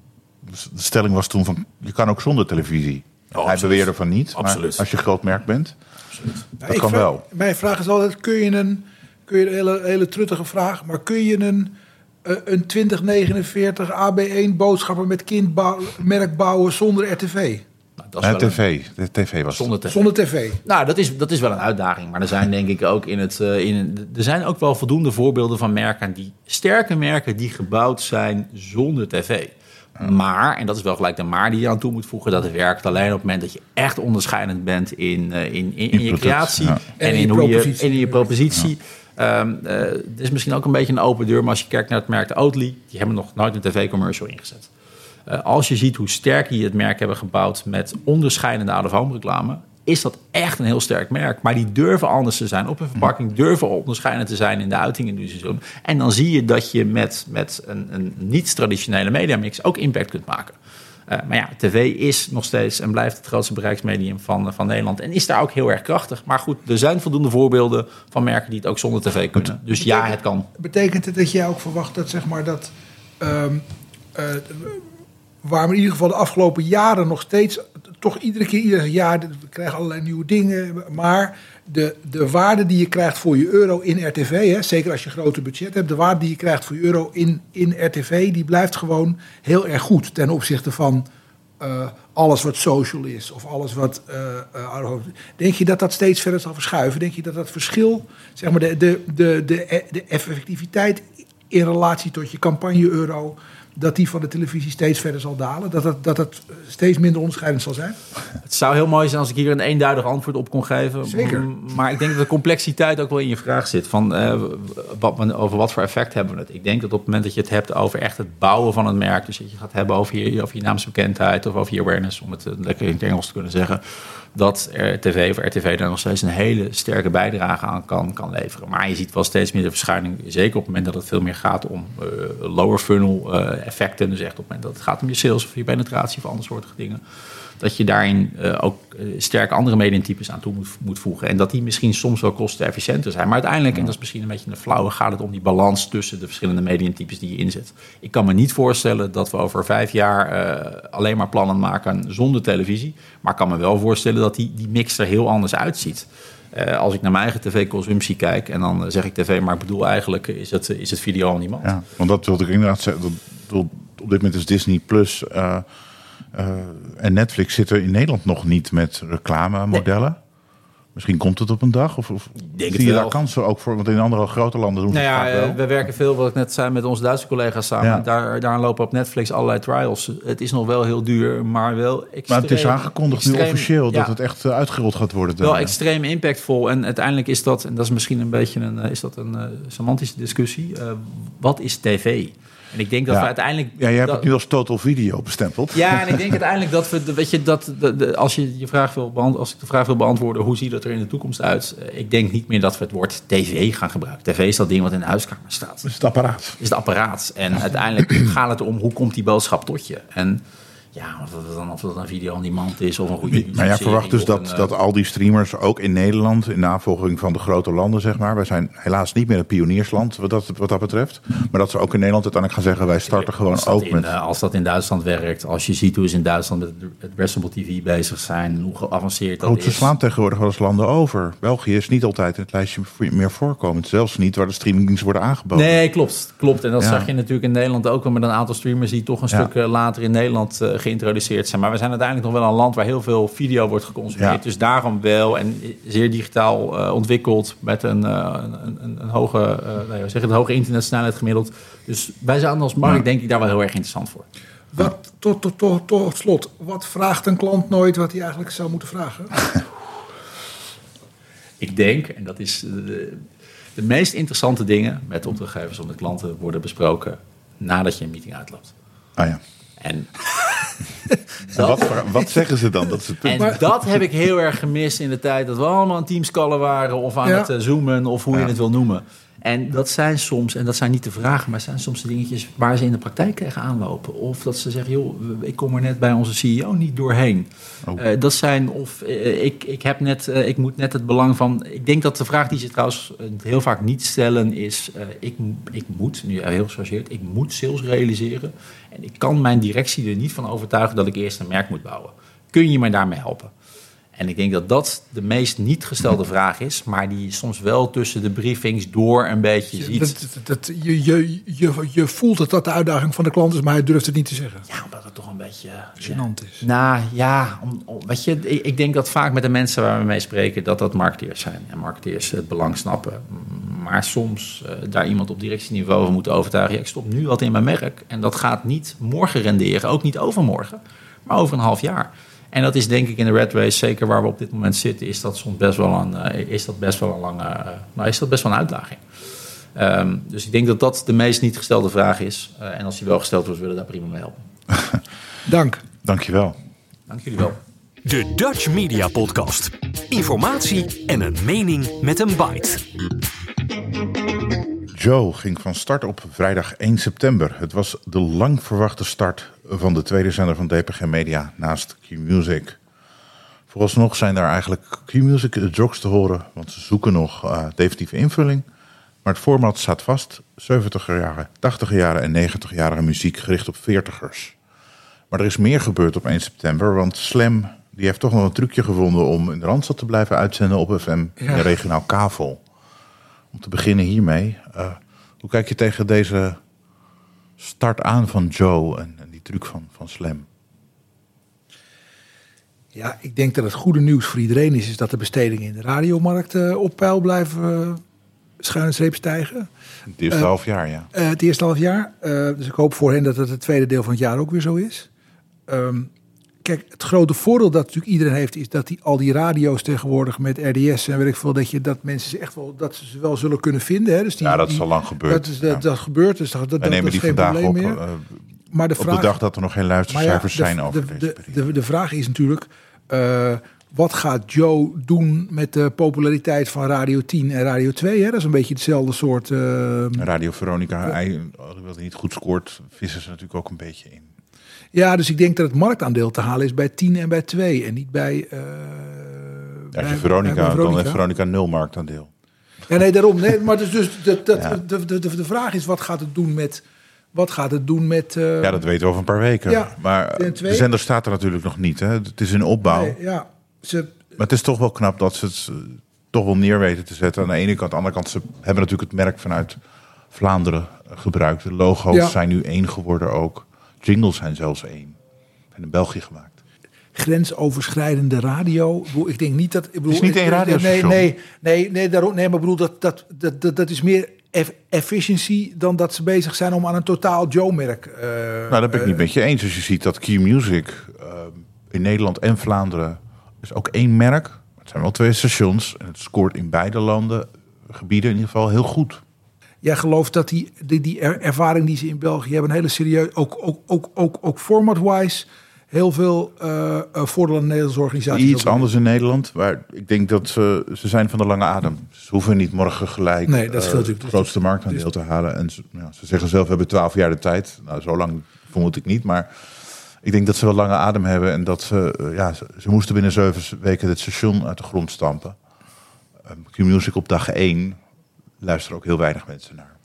de stelling was toen van, je kan ook zonder televisie. Oh, Hij absoluut. beweerde van niet, Absoluut. maar als je groot merk bent, dat ik kan vraag- wel. Mijn vraag is altijd, kun je een, kun je een hele, hele truttige vraag, maar kun je een, eh, een 2049 AB1 boodschapper met kind bouw- merk bouwen zonder RTV? Nou, dat is wel een- tv, de tv was zonder tv. Zonder tv. Nou, dat is, dat is wel een uitdaging. Maar er zijn denk ik ook in het. eh, in, er zijn ook wel voldoende voorbeelden van merken die sterke merken die gebouwd zijn zonder tv. Maar, en dat is wel gelijk de maar die je aan toe moet voegen, dat het werkt alleen op het moment dat je echt onderscheidend bent in, eh, in, in, in, je product, creatie ja. en, En in in, je hoe je, en in je propositie. Ehm, eh, het is misschien ook een beetje een open deur, maar als je kijkt naar het merk Oatly, die hebben nog nooit een tv-commercial ingezet. Eh, als je ziet hoe sterk die het merk hebben gebouwd met onderscheidende out-of-home reclame, is dat echt een heel sterk merk. Maar die durven anders te zijn op een verpakking, durven onderscheidend te zijn in de uitingen die ze doen. En dan zie je dat je met, met een, een niet-traditionele mediamix ook impact kunt maken. Eh, maar ja, tv is nog steeds en blijft het grootste bereiksmedium van, van Nederland. En is daar ook heel erg krachtig. Maar goed, er zijn voldoende voorbeelden van merken die het ook zonder tv kunnen. Dus ja, het kan. Betekent het dat jij ook verwacht dat, zeg maar, dat. ehm, eh, waar we in ieder geval de afgelopen jaren nog steeds. toch iedere keer, ieder jaar. we krijgen allerlei nieuwe dingen. Maar de, de waarde die je krijgt voor je euro in RTV. Hè, zeker als je een groter budget hebt. de waarde die je krijgt voor je euro in, in RTV. die blijft gewoon heel erg goed. ten opzichte van. eh, alles wat social is of alles wat. home- denk je dat dat steeds verder zal verschuiven? Denk je dat dat verschil, zeg maar, de, de, de, de, de effectiviteit in relatie tot je campagne-euro, dat die van de televisie steeds verder zal dalen? Dat het, dat het steeds minder onderscheidend zal zijn? Het zou heel mooi zijn als ik hier een eenduidig antwoord op kon geven. Zeker. Maar ik denk dat de complexiteit ook wel in je vraag zit. Van, eh, wat, over wat voor effect hebben we het? Ik denk dat op het moment dat je het hebt over echt het bouwen van een merk... dus dat je gaat hebben over je, over je naamsbekendheid of over je awareness... om het eh, lekker in het Engels te kunnen zeggen... dat tv of RTV daar nog steeds een hele sterke bijdrage aan kan, kan leveren. Maar je ziet wel steeds meer de verschuiving... zeker op het moment dat het veel meer gaat om eh, lower funnel eh, effecten... dus echt op het moment dat het gaat om je sales of je penetratie of andere soorten dingen dat je daarin eh, ook eh, sterk andere medientypes aan toe moet, moet voegen. En dat die misschien soms wel kostenefficiënter zijn. Maar uiteindelijk, en dat is misschien een beetje een flauwe, gaat het om die balans tussen de verschillende medientypes die je inzet. Ik kan me niet voorstellen dat we over vijf jaar eh, alleen maar plannen maken zonder televisie. Maar ik kan me wel voorstellen dat die, die mix er heel anders uitziet. Als ik naar mijn eigen tv-consumptie kijk en dan zeg ik tv, maar ik bedoel eigenlijk is het, is het video on demand. Ja, want dat wilde ik inderdaad zeggen. Dat- dat- Op dit moment is Disney Plus en Netflix zitten in Nederland nog niet met reclamemodellen. Misschien komt het op een dag? Of, of denk zie je daar kansen ook voor? Want in andere grote landen doen ze Nou ja, het wel. eh, we werken veel, wat ik net zei, met onze Duitse collega's samen. Ja. Daar, daar lopen op Netflix allerlei trials. Het is nog wel heel duur, maar wel extreem... maar het is aangekondigd nu officieel dat het echt eh, uitgerold gaat worden. wel extreem impactvol. En uiteindelijk is dat, en dat is misschien een beetje een, eh, is dat een eh, semantische discussie. eh, wat is tv? En ik denk dat we uiteindelijk... Ja, jij hebt dat- het nu als total video bestempeld. Ja, en ik denk uiteindelijk dat we, weet je, dat de, de- als, je je vraag wil als ik de vraag wil beantwoorden, hoe ziet dat er in de toekomst uit? Eh, Ik denk niet meer dat we het woord tv gaan gebruiken. TV is dat ding wat in de huiskamer staat. Is het apparaat. is het apparaat. En uiteindelijk gaat het erom hoe komt die boodschap tot je. En ja, of dat dan, of dat een video on demand is of een goede Maar jij serie verwacht dus dat, een, eh, dat al die streamers, ook in Nederland, in navolging van de grote landen, zeg maar. Wij zijn helaas niet meer een pioniersland wat dat, wat dat betreft. Maar dat ze ook in Nederland uiteindelijk gaan zeggen, wij starten gewoon als dat, ook in, met... eh, als dat in Duitsland werkt, als je ziet hoe ze in Duitsland met het addressable TV bezig zijn, hoe geavanceerd dat Goed, ze slaan tegenwoordig wel eens landen over. België is niet altijd in het lijstje meer voorkomend. Zelfs niet waar de streamingdiensten worden aangeboden. Nee, klopt. klopt. En dat Ja. zag je natuurlijk in Nederland ook wel met een aantal streamers die toch een Ja. stuk eh, later in Nederland geïntroduceerd zijn. Maar we zijn uiteindelijk nog wel een land waar heel veel video wordt geconsumeerd. Ja. Dus daarom wel en zeer digitaal eh, ontwikkeld met een, eh, een, een, een hoge, eh nou ja, zeg het, hoge internetsnelheid gemiddeld. Dus wij zijn als markt denk ik daar wel heel erg interessant voor. Wat, tot, tot, tot, tot slot, wat vraagt een klant nooit wat hij eigenlijk zou moeten vragen? Ik denk, en dat is de, de meest interessante dingen met opdrachtgevers of met klanten worden besproken nadat je een meeting uitloopt. Ah ja. En En wat, wat zeggen ze dan? Dat is het punt. En dat heb ik heel erg gemist in de tijd dat we allemaal aan teamscallen waren of aan Ja. het eh, zoomen of hoe je het wil noemen. En dat zijn soms, en dat zijn niet de vragen, maar zijn soms de dingetjes waar ze in de praktijk tegenaan lopen. Of dat ze zeggen, joh, ik kom er net bij onze CEO niet doorheen. Oh. Eh, dat zijn, of eh, ik, ik, heb net, eh, ik moet net het belang van... Ik denk dat de vraag die ze trouwens heel vaak niet stellen is... ik, ik moet, nu heel gechargeerd, ik moet sales realiseren. En ik kan mijn directie er niet van overtuigen dat ik eerst een merk moet bouwen. Kun je mij daarmee helpen? En ik denk dat dat de meest niet gestelde vraag is, maar die je soms wel tussen de briefings door een beetje ziet. Dat, dat, dat- je, je, je, je voelt dat dat de uitdaging van de klant is, maar hij durft het niet te zeggen. Ja, omdat het toch een beetje... Gênant is. Nou ja, om, om- weet je, ik, ik denk dat vaak met de mensen waar we mee spreken, dat dat marketeers zijn. En marketeers het belang snappen. Maar soms eh, daar iemand op directieniveau van moeten overtuigen. Ja, ik stop nu wat in mijn merk. En dat gaat niet morgen renderen, ook niet overmorgen, maar over een half jaar. En dat is denk ik in de red race, zeker waar we op dit moment zitten, is dat soms best wel een, eh, is dat best wel een lange, eh, nou is dat best wel een uitdaging. Ehm, dus ik denk dat dat de meest niet gestelde vraag is. Eh, en als die wel gesteld wordt, willen we daar prima mee helpen. Dank. Dankjewel. Dank jullie wel. De Dutch Media Podcast. Informatie en een mening met een bite. Joe ging van start op vrijdag 1 september. Het was de lang verwachte start van de tweede zender van DPG Media naast Q-Music. Vooralsnog zijn daar eigenlijk Q-Music jogs te horen, want ze zoeken nog eh, definitieve invulling. Maar het format staat vast, 70er jaren, 80er jaren en 90-jarige muziek gericht op 40ers. Maar er is meer gebeurd op 1 september, want Slam die heeft toch nog een trucje gevonden om in de Randstad te blijven uitzenden op FM Ja. en regionaal kavel. Om te beginnen hiermee, eh, hoe kijk je tegen deze start aan van Joe en die truc van, van Slam? Ja, ik denk dat het goede nieuws voor iedereen is, is dat de bestedingen in de radiomarkt eh, op peil blijven uh, schuine streep stijgen. Het eerste Eh, half jaar, ja. Het eerste half jaar. Dus ik hoop voor hen dat het het tweede deel van het jaar ook weer zo is. Ehm, kijk, het grote voordeel dat natuurlijk iedereen heeft, is dat die, al die radio's tegenwoordig met RDS en weet ik veel, dat, je, dat mensen ze echt wel, dat ze ze wel zullen kunnen vinden. Hè? Dus die, Ja, dat is al lang gebeurd. Dat, is, dat, Ja. dat gebeurt, dus dat, dat, dat nemen is die geen vandaag probleem op, meer. Maar de op vraag, de dag dat er nog geen ja, luistercijfers de, zijn over de, deze de, periode. de vraag is natuurlijk, eh, wat gaat Joe doen met de populariteit van Radio 10 en Radio 2? Hè? Dat is een beetje hetzelfde soort... eh, Radio Veronica, hij, hij niet goed scoort, vissen ze natuurlijk ook een beetje in. Ja, dus ik denk dat het marktaandeel te halen is bij 10 en bij 2 en niet bij. eh Ja, als bij- je Veronica, bij dan heeft Veronica nul marktaandeel. Ja, nee, daarom. Nee, maar dus, dus dat, dat, Ja. de, de, de vraag is: wat gaat het doen met. Wat gaat het doen met. eh, Ja, dat weten we over een paar weken. Ja. Maar En de zender staat er natuurlijk nog niet. Hè. Het is in opbouw. nee, ja, ze, Maar het is toch wel knap dat ze het eh, toch wel neer weten te zetten. Aan de ene kant, aan de andere kant, ze hebben natuurlijk het merk vanuit Vlaanderen gebruikt. De logo's Ja. zijn nu één geworden ook. Jingles zijn zelfs één. Zijn in België gemaakt. grensoverschrijdende radio. Ik denk niet dat. Ik bedoel, is niet één nee, radiostation. nee, nee, nee, daarom, nee, maar ik bedoel, dat, dat, dat, dat is meer eff- efficiency dan dat ze bezig zijn om aan een totaal Joe-merk. eh, Nou, dat ben ik eh, niet met je eens. Als je ziet dat Key Music eh, in Nederland en Vlaanderen is ook één merk. Het zijn wel twee stations. En het scoort in beide landen, gebieden in ieder geval, heel goed. Jij gelooft dat die, die, die er- ervaring die ze in België hebben, een hele serieus, ook, ook, ook, ook, ook format-wise, heel veel eh eh, aan de Nederlandse organisaties. Iets anders in Nederland, maar ik denk dat ze, ze zijn van de lange adem. Ze hoeven niet morgen gelijk Nee, dat eh, natuurlijk. het grootste marktaandeel te halen. En ze, ja, ze zeggen zelf, we hebben twaalf jaar de tijd. Nou, zo lang vermoed ik niet, maar ik denk dat ze wel lange adem hebben. En dat ze, eh, ja, ze, ze moesten binnen zeven weken het station uit de grond stampen. Ehm, Q-Music op dag één luisteren ook heel weinig mensen naar.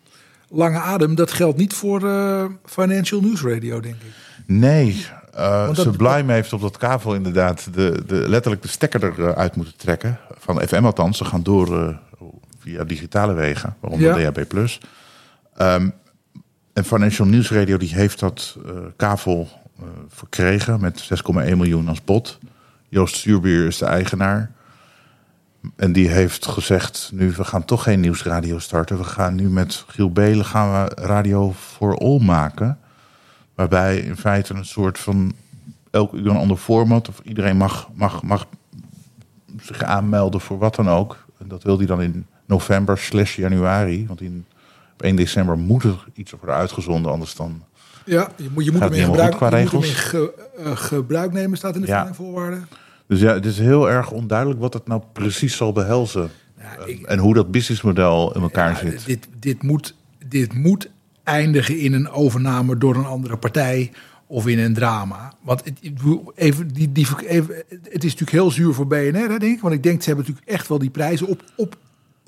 Lange adem, dat geldt niet voor eh, Financial News Radio, denk ik. Nee, eh Want dat- Sublime heeft op dat kavel inderdaad de, de, letterlijk de stekker eruit moeten trekken. Van FM althans. Ze gaan door eh, via digitale wegen, waaronder Ja. DHB+. Ehm, en Financial News Radio die heeft dat eh, kavel eh, verkregen met 6,1 miljoen als bod. Joost Stuurbier is de eigenaar. En die heeft gezegd, nu we gaan toch geen nieuwsradio starten. We gaan nu met Giel Belen gaan we Radio for All maken. Waarbij in feite een soort van elk uur een ander format. Of iedereen mag, mag, mag zich aanmelden voor wat dan ook. En dat wil hij dan in november slash januari. Want in, op 1 december moet er iets worden uitgezonden. Anders dan... Ja, je moet, je moet hem in niet gebruik, qua ge- eh, gebruik nemen, staat in de Ja. voorwaarden. Dus ja, het is heel erg onduidelijk wat het nou precies zal behelzen. Ja, Eh, ik- en hoe dat businessmodel in elkaar Ja, zit. Dit, dit, moet, dit moet eindigen in een overname door een andere partij of in een drama. Want het, even, die, die, even, het is natuurlijk heel zuur voor BNR, hè, denk ik. Want ik denk, ze hebben natuurlijk echt wel die prijzen op, op,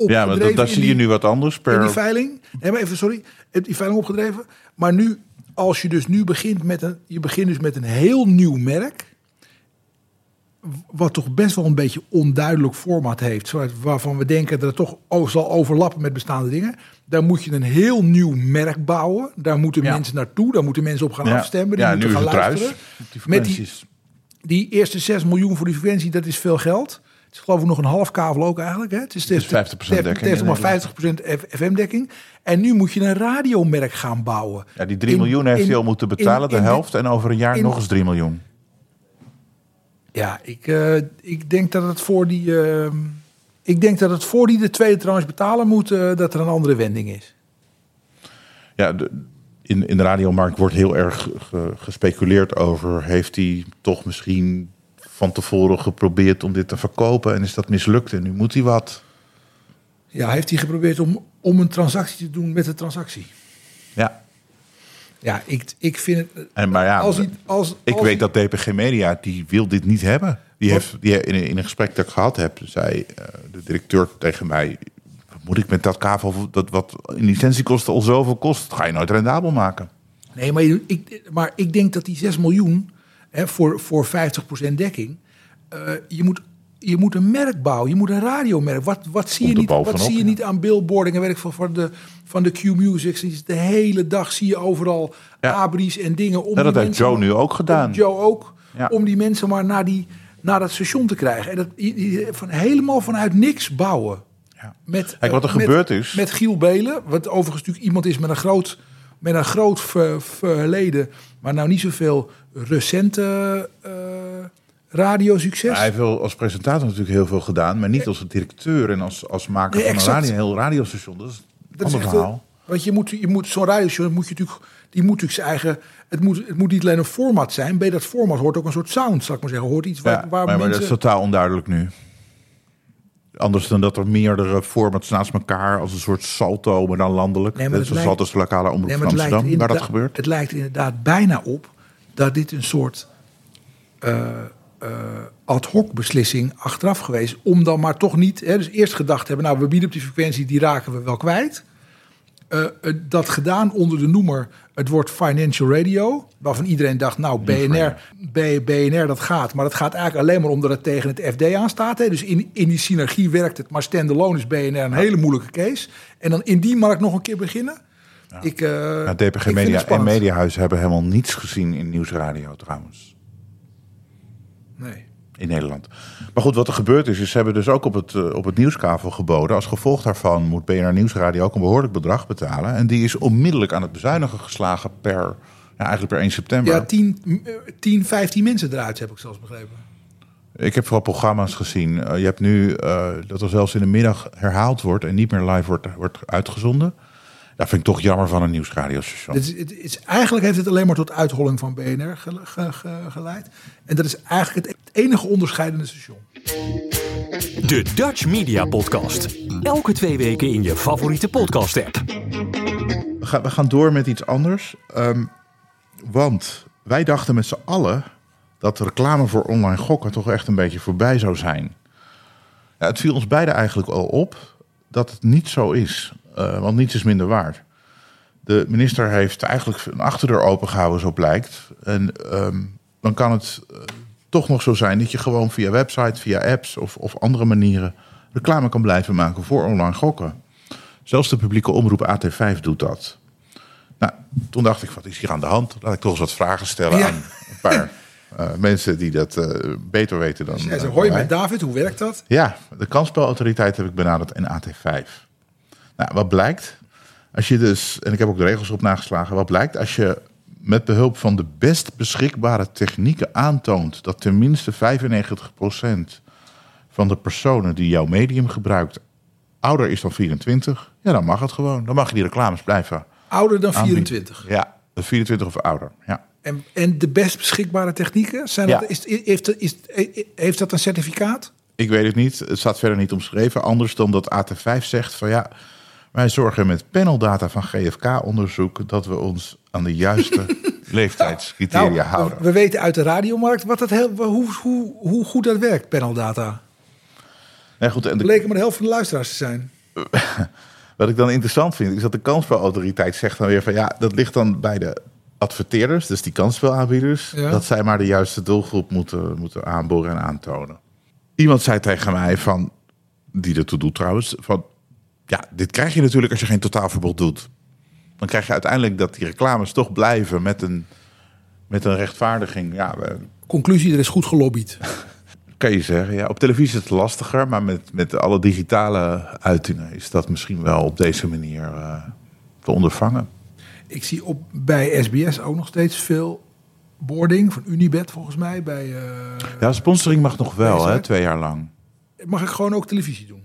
ja, maar dat, in zie je nu wat anders in per... die veiling. Nee, maar even, sorry. heb Die veiling opgedreven. Maar nu, als je dus nu begint met een, je begint dus met een heel nieuw merk. Wat toch best wel een beetje onduidelijk format heeft. Waarvan we denken dat het toch zal overlappen met bestaande dingen. Daar moet je een heel nieuw merk bouwen. Daar moeten Ja. mensen naartoe. Daar moeten mensen op gaan afstemmen. Die ja, moeten nu gaan luisteren. Die Met die-. Die eerste 6 miljoen voor die frequentie, dat is veel geld. Het is geloof ik nog een half kavel ook eigenlijk. Hè? Het is, is 50% het heeft- dekking Het heeft maar 50% FM-dekking. En nu moet je een radiomerk gaan bouwen. Ja, die 3 In- miljoen heeft hij al moeten betalen, in- de helft. En over een jaar nog eens 3 miljoen. Ja, ik, eh, ik denk dat het voor die... eh, ik denk dat het voor die de tweede tranche betalen moet, eh, dat er een andere wending is. Ja, de, in, in de radiomarkt wordt heel erg ge- gespeculeerd over... heeft hij toch misschien van tevoren geprobeerd om dit te verkopen... en is dat mislukt en nu moet hij wat. Ja, heeft hij geprobeerd om, om een transactie te doen met de transactie? Ja, ik, ik vind het... en, maar ja, als ik als weet dat DPG Media, die wil dit niet hebben. Die heeft die in, in een gesprek dat ik gehad heb, zei eh, de directeur tegen mij... wat moet ik met dat kavel, dat wat in licentiekosten al zoveel kost... dat ga je nooit rendabel maken. Nee, maar, ik, maar ik denk dat die 6 miljoen hè, voor, voor 50% dekking. eh, je, moet, je moet een merk bouwen, je moet een radiomerk. Wat, wat, zie, je niet, wat zie je ja. niet aan billboarding en werk van, van de, van de Q-Music? De hele dag zie je overal Ja. abris en dingen. Om Ja, dat heeft Joe maar- nu ook gedaan. Joe ook. Om die mensen maar naar, die, naar dat station te krijgen. En dat van, helemaal vanuit niks bouwen. Ja. Met, Kijk, wat er eh, met- gebeurd is- Met Giel Belen, wat overigens natuurlijk iemand is met een groot, met een groot ver- verleden, maar nou niet zoveel recente eh radiosucces. Hij heeft wel als presentator natuurlijk heel veel gedaan... maar niet als directeur en als, als maker Nee, van een, radio, heel radiostation. Dat is een dat is ander verhaal. Want je moet, je moet zo'n radioshow moet je natuurlijk, die moet natuurlijk zijn eigen. Het moet, het moet niet alleen een format zijn. Bij dat format hoort ook een soort sound, zal ik maar zeggen. Hoort iets waar, Ja, waar maar, maar mensen. dat is totaal onduidelijk nu. Anders dan dat er meerdere formats naast elkaar als een soort salto, maar dan landelijk. Nee, maar het zoals lijkt- de lokale omroep Nee, van maar Amsterdam, waar dat gebeurt. het lijkt er inderdaad bijna op dat dit een soort eh, eh, ad hoc beslissing achteraf geweest. Om dan maar toch niet. Hè, dus eerst gedacht hebben, nou we bieden op die frequentie, die raken we wel kwijt. Eh, eh, dat gedaan onder de noemer, het wordt financial radio. Waarvan iedereen dacht, nou BNR, BNR dat gaat. Maar dat gaat eigenlijk alleen maar omdat het tegen het FD aanstaat. Hè. Dus in, in die synergie werkt het. Maar standalone is BNR een hele moeilijke case. En dan in die markt nog een keer beginnen. Ik, ik DPG Media en. Mediahuis hebben helemaal niets gezien in nieuwsradio trouwens. In Nederland. Maar goed, wat er gebeurd is, is ze hebben dus ook op het, eh, op het nieuwskavel geboden. Als gevolg daarvan moet BNR Nieuwsradio ook een behoorlijk bedrag betalen. En die is onmiddellijk aan het bezuinigen geslagen per, ja, eigenlijk per 1 september. Ja, 10, eh, 10, 15 mensen eruit heb ik zelfs begrepen. Ik heb vooral programma's gezien. Eh, je hebt nu eh, dat er zelfs in de middag herhaald wordt en niet meer live wordt, wordt uitgezonden. Dat vind ik toch jammer van een nieuwsradiostation. Het is, het is, eigenlijk heeft het alleen maar tot uitholling van BNR ge- ge- ge- geleid. En dat is eigenlijk het enige onderscheidende station. De Dutch Media Podcast. Elke twee weken in je favoriete podcast-app. We gaan, we gaan door met iets anders. Ehm, want wij dachten met z'n allen dat de reclame voor online gokken toch echt een beetje voorbij zou zijn. Ja, het viel ons beiden eigenlijk al op dat het niet zo is. Eh, want niets is minder waard. De minister heeft eigenlijk een achterdeur opengehouden, zo blijkt. En ehm, dan kan het eh, toch nog zo zijn dat je gewoon via website, via apps of, of andere manieren reclame kan blijven maken voor online gokken. Zelfs de publieke omroep AT5 doet dat. Nou, toen dacht ik, wat is hier aan de hand? Laat ik toch eens wat vragen stellen Ja. aan een paar eh, mensen die dat eh, beter weten dan Zij eh, zei, hoi met David, hoe werkt dat? Ja, de kansspelautoriteit heb ik benaderd en AT5. Nou, wat blijkt? Als je dus, en ik heb ook de regels op nageslagen, wat blijkt als je met behulp van de best beschikbare technieken aantoont dat tenminste 95% van de personen die jouw medium gebruikt ouder is dan 24, ja, dan mag het gewoon. Dan mag je die reclames blijven Ouder dan aanbieden. 24. Ja, 24 of ouder. Ja. En, en de best beschikbare technieken, zijn Ja. dat, is, heeft, is, heeft dat een certificaat? Ik weet het niet. Het staat verder niet omschreven. Anders dan dat AT5 zegt van ja, wij zorgen met paneldata van GFK-onderzoek dat we ons aan de juiste leeftijdscriteria Nou, houden. we, we weten uit de radiomarkt wat dat heel, hoe, hoe, hoe goed dat werkt, paneldata. Nee, goed, en de- Bleken maar de helft van de luisteraars te zijn. wat ik dan interessant vind, is dat de kansspelautoriteit zegt dan weer van ja, dat ligt dan bij de adverteerders, dus die kansspelaanbieders, Ja. dat zij maar de juiste doelgroep moeten, moeten aanboren en aantonen. Iemand zei tegen mij van, die ertoe doet trouwens, van ja, dit krijg je natuurlijk als je geen totaalverbod doet. Dan krijg je uiteindelijk dat die reclames toch blijven met een, met een rechtvaardiging. Ja, we- Conclusie, er is goed gelobbyd. kan je zeggen. Ja, op televisie is het lastiger, maar met, met alle digitale uitingen is dat misschien wel op deze manier eh, te ondervangen. Ik zie op, bij SBS ook nog steeds veel boarding van Unibet volgens mij. Bij, eh, Ja, sponsoring mag nog wel, hè, twee jaar lang. mag ik gewoon ook televisie doen?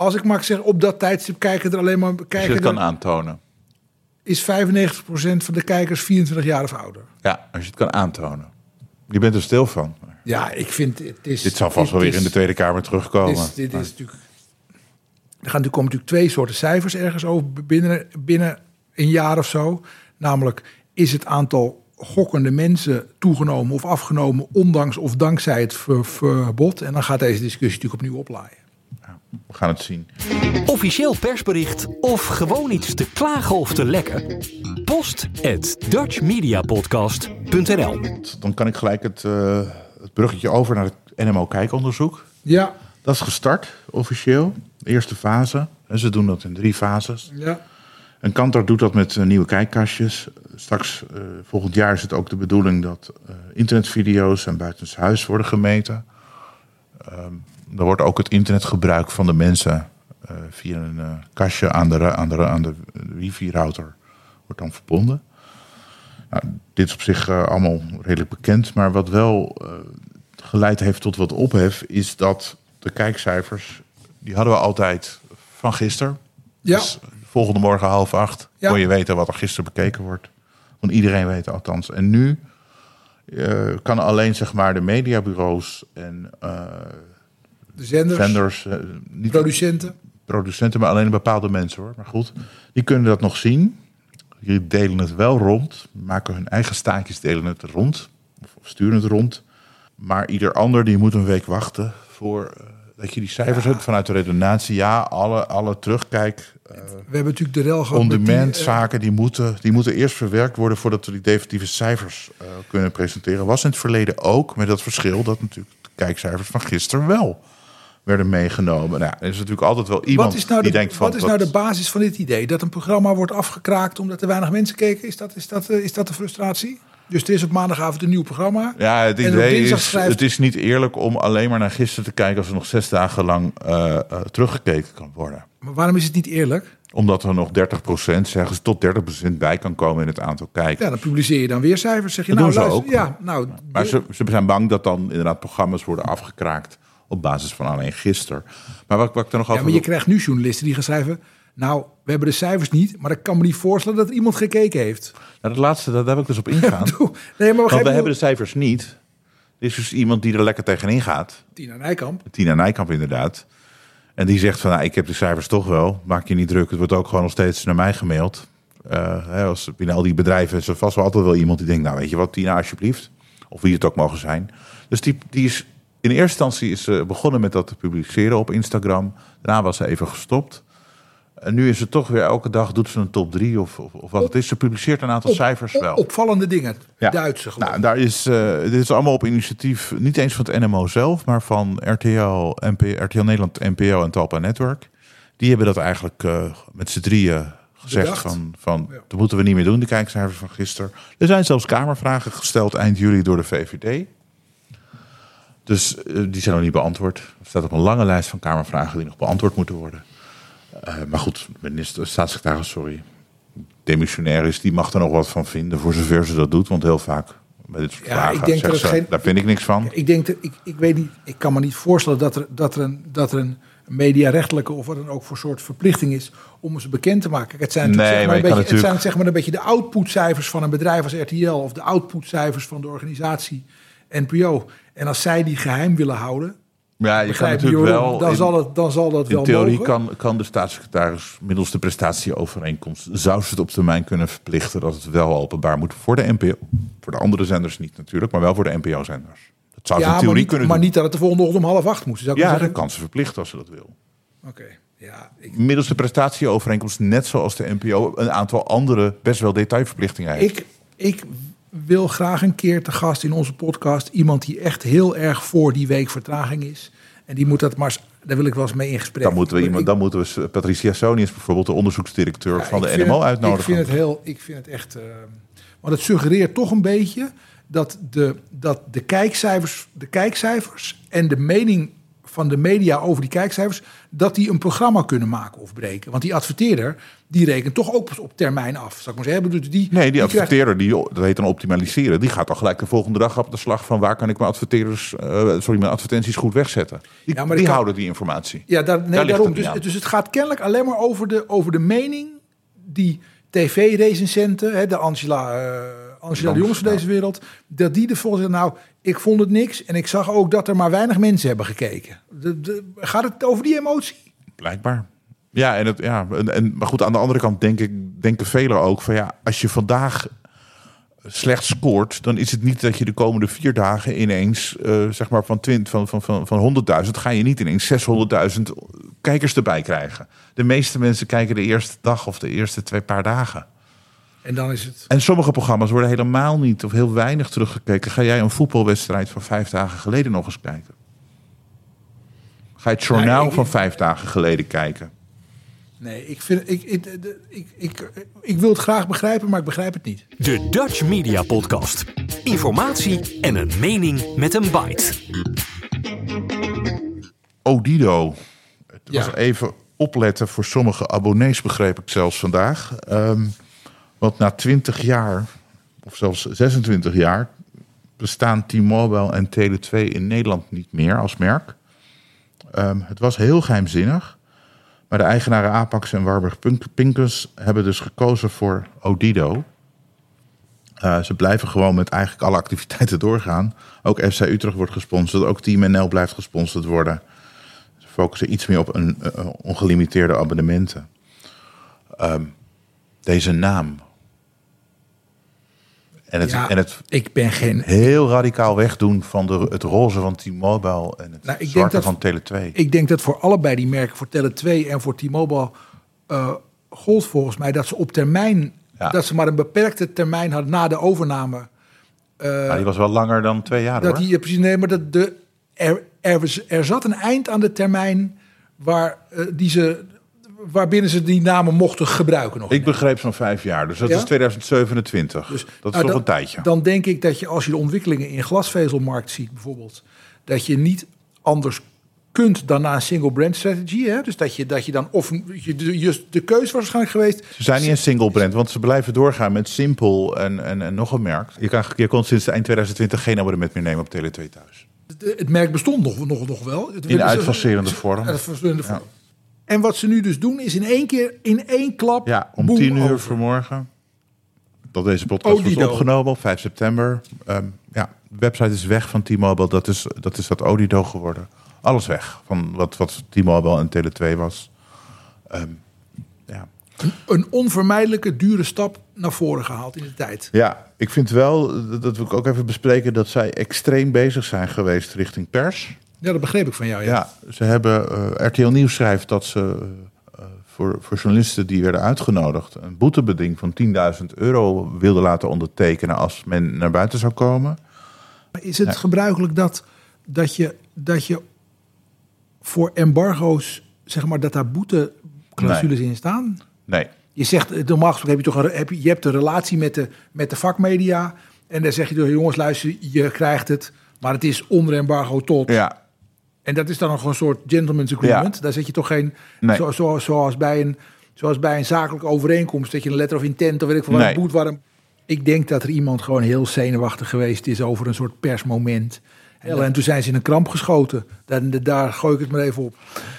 Als ik mag zeggen, op dat tijdstip kijken er alleen maar... Als je Kijken het kan aantonen. is 95% van de kijkers 24 jaar of ouder. Ja, als je het kan aantonen. Je bent er stil van. Ja, ik vind het is... Dit zal vast wel weer in de Tweede Kamer terugkomen. Dit is, dit is natuurlijk... Er gaan natuurlijk, komen natuurlijk twee soorten cijfers ergens over binnen, binnen een jaar of zo. Namelijk, is het aantal gokkende mensen toegenomen of afgenomen... ondanks of dankzij het ver- verbod? En dan gaat deze discussie natuurlijk opnieuw oplaaien. We gaan het zien. Officieel persbericht of gewoon iets te klagen of te lekken? Post at dutchmediapodcast.nl Dan kan ik gelijk het, eh, het bruggetje over naar het NMO-kijkonderzoek. Ja, Dat is gestart, officieel. De eerste fase. En ze doen dat in drie fases. ja. En Kantar doet dat met eh, nieuwe kijkkastjes. Straks, eh, volgend jaar is het ook de bedoeling dat eh, internetvideo's en buitenshuis worden gemeten. Ehm dan wordt ook het internetgebruik van de mensen eh, via een eh, kastje aan de, aan de, aan de wifi-router wordt dan verbonden. Nou, dit is op zich eh, allemaal redelijk bekend, maar wat wel geleid heeft tot wat ophef, is dat de kijkcijfers, die hadden we altijd van gisteren. Ja. Dus volgende morgen half acht Ja. kon je weten wat er gisteren bekeken wordt. Kon iedereen weten althans. En nu kan alleen zeg maar de mediabureaus en De zenders, eh, niet producenten. producenten, maar alleen bepaalde mensen hoor. Maar goed, die kunnen dat nog zien. Die delen het wel rond, maken hun eigen staatjes, delen het rond of sturen het rond. Maar ieder ander die moet een week wachten voor eh, dat je die cijfers hebt vanuit de redenatie. Ja, alle, alle terugkijk, eh, We hebben natuurlijk de rel gehad on-demand eh, zaken, die moeten, die moeten eerst verwerkt worden voordat we die definitieve cijfers kunnen presenteren. Was in het verleden ook, met dat verschil dat natuurlijk de kijkcijfers van gisteren wel werden meegenomen. Nou, er is natuurlijk altijd wel iemand Wat is, nou de, die denkt van... wat is nou de basis van dit idee? Dat een programma wordt afgekraakt omdat er weinig mensen keken? Is dat, is dat, eh, is dat de frustratie? Dus er is op maandagavond een nieuw programma. Ja, het idee is, schrijft- het is niet eerlijk om alleen maar naar gisteren te kijken als er nog zes dagen lang eh, eh, teruggekeken kan worden. Maar waarom is het niet eerlijk? Omdat er nog 30%, zeggen ze, tot 30% bij kan komen in het aantal kijkers. Ja, dan publiceer je dan weer cijfers. Zeg je, Dat nou, doen ze luister, ook. Ja, nou, Maar de- ze, ze zijn bang dat dan inderdaad programma's worden afgekraakt op basis van alleen gisteren. Maar wat, wat ik er nog ja, over maar je krijgt nu journalisten die gaan schrijven... Nou, we hebben de cijfers niet, maar ik kan me niet voorstellen dat er iemand gekeken heeft. Nou, dat laatste, daar heb ik dus op ingaan. Nee, maar we hebben de cijfers niet. Er is dus iemand die er lekker tegenin gaat. Tina Nijkamp. Tina Nijkamp inderdaad. En die zegt van, nou, ik heb de cijfers toch wel. Maak je niet druk. Het wordt ook gewoon nog steeds naar mij gemaild. Eh, als, binnen al die bedrijven is er vast wel altijd wel iemand die denkt... nou, weet je wat, Tina, alsjeblieft. Of wie het ook mogen zijn. Dus die, die is in eerste instantie is ze begonnen met dat te publiceren op Instagram. Daarna was ze even gestopt. En nu is ze toch weer elke dag doet ze een top 3 of, of, of wat het is. Ze publiceert een aantal Op- cijfers op- wel. Opvallende dingen. Ja. Duitse geloof Nou, daar is, eh, dit is allemaal op initiatief, niet eens van het NMO zelf, maar van RTL, RTL Nederland, NPO en Talpa Network. Die hebben dat eigenlijk eh, met z'n drieën gezegd Bedacht. van, van Ja. dat moeten we niet meer doen, de kijkcijfers van gisteren. Er zijn zelfs kamervragen gesteld eind juli door de VVD. Dus eh, die zijn nog niet beantwoord. Er staat op een lange lijst van kamervragen die nog beantwoord moeten worden. Eh, maar goed, minister, staatssecretaris, sorry, demissionair is, die mag er nog wat van vinden, voor zover ze dat doet. Want heel vaak bij dit soort Ja, vragen ik denk zegt dat het ze, geen- daar vind ik niks van. Ik denk dat ik, ik weet niet, ik kan me niet voorstellen dat er, dat er, een, dat er een mediarechtelijke of wat dan ook voor soort verplichting is om ze bekend te maken. Het zijn, Nee, zeg maar, maar een je beetje, kan het zijn zeg maar een beetje de outputcijfers van een bedrijf als RTL of de outputcijfers van de organisatie NPO. En als zij die geheim willen houden, Ja, je kan natuurlijk wel. dan, in- zal het, dan zal dat In wel theorie mogen. kan, kan de staatssecretaris middels de prestatieovereenkomst... zou ze het op termijn kunnen verplichten dat het wel openbaar moet voor de NPO. Voor de andere zenders niet natuurlijk, maar wel voor de NPO-zenders. Dat zou ze ja, in maar theorie niet, kunnen maar doen. niet dat het de volgende ochtend om half acht moet. Zou ik ja, maar dat kan ze verplichten als ze dat wil. Oké, ja, ik, Middels de prestatieovereenkomst, net zoals de NPO... een aantal andere best wel detailverplichtingen heeft. ik, ik wil graag een keer te gast in onze podcast iemand die echt heel erg voor die week vertraging is. En die moet dat maar, daar wil ik wel eens mee in gesprek. Dan moeten we, iemand, dan moeten we Patricia Sonius, bijvoorbeeld de onderzoeksdirecteur Ja, van de NMO, het- uitnodigen. Ik vind het heel, ik vind het echt. eh, want het suggereert toch een beetje dat de, dat de kijkcijfers, de kijkcijfers en de mening van de media over die kijkcijfers, dat die een programma kunnen maken of breken. Want die adverteerder, die rekent toch ook op termijn af. Zou ik maar zeggen. Bedoel, Die, Nee, die adverteerder, die, dat heet dan optimaliseren, die gaat dan gelijk de volgende dag op de slag van waar kan ik mijn, adverteerders, eh, sorry, mijn advertenties goed wegzetten. Die, Ja, maar die kan- houden die informatie. Ja, daar, nee, Daar daarom. het Dus, aan. dus het gaat kennelijk alleen maar over de, over de mening die tv-recensenten, de Angela, eh Angela de jongens van deze wereld, dat die ervoor zeggen, nou, ik vond het niks en ik zag ook dat er maar weinig mensen hebben gekeken. Gaat het over die emotie? Blijkbaar. Ja, en het, ja en, maar goed, aan de andere kant denk ik, denken velen ook van ja, als je vandaag slecht scoort, dan is het niet dat je de komende vier dagen ineens, eh, zeg maar van, 20, van, van, van, van 100.000, ga je niet ineens 600.000 kijkers erbij krijgen. De meeste mensen kijken de eerste dag of de eerste twee paar dagen. En dan is het... En sommige programma's worden helemaal niet of heel weinig teruggekeken. Ga jij een voetbalwedstrijd van vijf dagen geleden nog eens kijken? Ga je het journaal Nou, ik- van vijf dagen geleden kijken? Nee, ik, vind, ik, ik, ik, ik, ik, ik wil het graag begrijpen, maar ik begrijp het niet. De Dutch Media Podcast. Informatie en een mening met een bite. Odido. Het Ja. was even opletten voor sommige abonnees, begreep ik zelfs vandaag. Ehm, want na 20 jaar, of zelfs 26 jaar, bestaan T-Mobile en Tele2 in Nederland niet meer als merk. Ehm, het was heel geheimzinnig. Maar de eigenaren Apax en Warburg Pincus hebben dus gekozen voor Odido. Eh, ze blijven gewoon met eigenlijk alle activiteiten doorgaan. Ook FC Utrecht wordt gesponsord. Ook Team NL blijft gesponsord worden. Ze focussen iets meer op een, eh, ongelimiteerde abonnementen. Ehm, deze naam. En het, Ja, en het ik ben geen... heel radicaal wegdoen van de, het roze van T-Mobile en het Nou, ik zwarte dat- van Tele2. Ik denk dat voor allebei die merken, voor Tele2 en voor T-Mobile, eh gold volgens mij dat ze op termijn, Ja. dat ze maar een beperkte termijn hadden na de overname. Maar die was wel langer dan twee jaar Dat hoor. die, precies, nee, maar dat de, er, er, was- er zat een eind aan de termijn waar, eh, die ze, waarbinnen ze die namen mochten gebruiken nog. Ik begreep zo'n vijf jaar, dus dat Ja? is 2027. Dus, dat is nou, nog dan- een tijdje. Dan denk ik dat je als je de ontwikkelingen in glasvezelmarkt ziet bijvoorbeeld, dat je niet anders kunt dan naar een single brand strategy. Hè? Dus dat je, dat je dan of je, de, keuze was waarschijnlijk geweest. Ze zijn niet een single brand, want ze blijven doorgaan met Simpel en, en, en nog een merk. Je, kan, je kon sinds eind 2020 geen abonnement meer nemen op Tele2 thuis. Het merk bestond nog, nog, nog wel. Het In werd- uitfaserende vorm. Uitfaserende vorm. En wat ze nu dus doen is in één keer, in één klap, Ja, om boem, tien uur over. vanmorgen. Dat deze podcast wordt Odido. opgenomen op 5 september. Ehm, ja, de website is weg van T-Mobile. Dat is dat, is dat Odido geworden. Alles weg van wat, wat T-Mobile en Tele2 was. Ehm, ja. Een onvermijdelijke dure stap naar voren gehaald in de tijd. ja, ik vind wel, dat- dat wil ik ook even bespreken... dat zij extreem bezig zijn geweest richting pers. Ja, dat begreep ik van jou. Ja. Ja, ze hebben, eh, RTL Nieuws schrijft dat ze eh, voor, voor journalisten die werden uitgenodigd... een boetebeding van 10.000 euro wilden laten ondertekenen... als men naar buiten zou komen. Is het gebruikelijk dat, dat, je, dat je voor embargo's, zeg maar, dat daar boeteclausules in staan? Nee, Je zegt, eh, normaal gesproken heb je toch een, heb je, je hebt een relatie met de, met de vakmedia. En dan zeg je toch, jongens, luister, je krijgt het. Maar het is onder embargo tot. ja, En dat is dan nog een soort gentleman's agreement. Daar zet je toch geen, Nee. zo, zo, zoals, bij een, zoals bij een zakelijke overeenkomst, dat je een letter of intent of weet ik veel wat, Nee. boet waar een- Ik denk dat er iemand gewoon heel zenuwachtig geweest is over een soort persmoment. En, en toen zijn ze in een kramp geschoten. Daar, daar gooi ik het maar even op.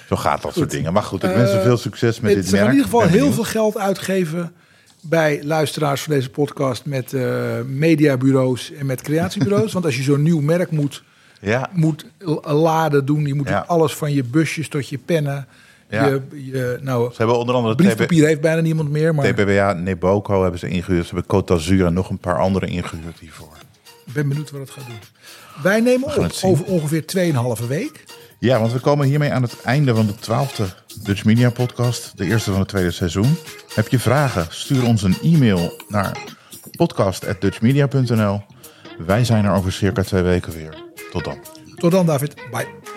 zo gaat dat soort dingen. Maar goed, ik wens ze veel succes met dit ze gaan merk. in ieder geval heel veel geld uitgeven bij luisteraars van deze podcast met eh, mediabureaus en met creatiebureaus. Want als je zo'n nieuw merk moet, Ja, moet laden doen, je moet Ja. alles van je busjes tot je pennen. Ja. Je, je, nou, ze hebben onder andere briefpapier heeft bijna niemand meer, maar TBWA, Neboco hebben ze ingehuurd. Ze hebben Côte d'Azur en nog een paar andere ingehuurd hiervoor. ik ben benieuwd wat het gaat doen. Wij nemen op over ongeveer 2,5 week. Ja, want we komen hiermee aan het einde van de twaalfde Dutch Media Podcast. De eerste van het tweede seizoen. Heb je vragen? Stuur ons een e-mail naar podcast.dutchmedia.nl. Wij zijn er over circa twee weken weer. Tot dan. Tot dan, David. Bye.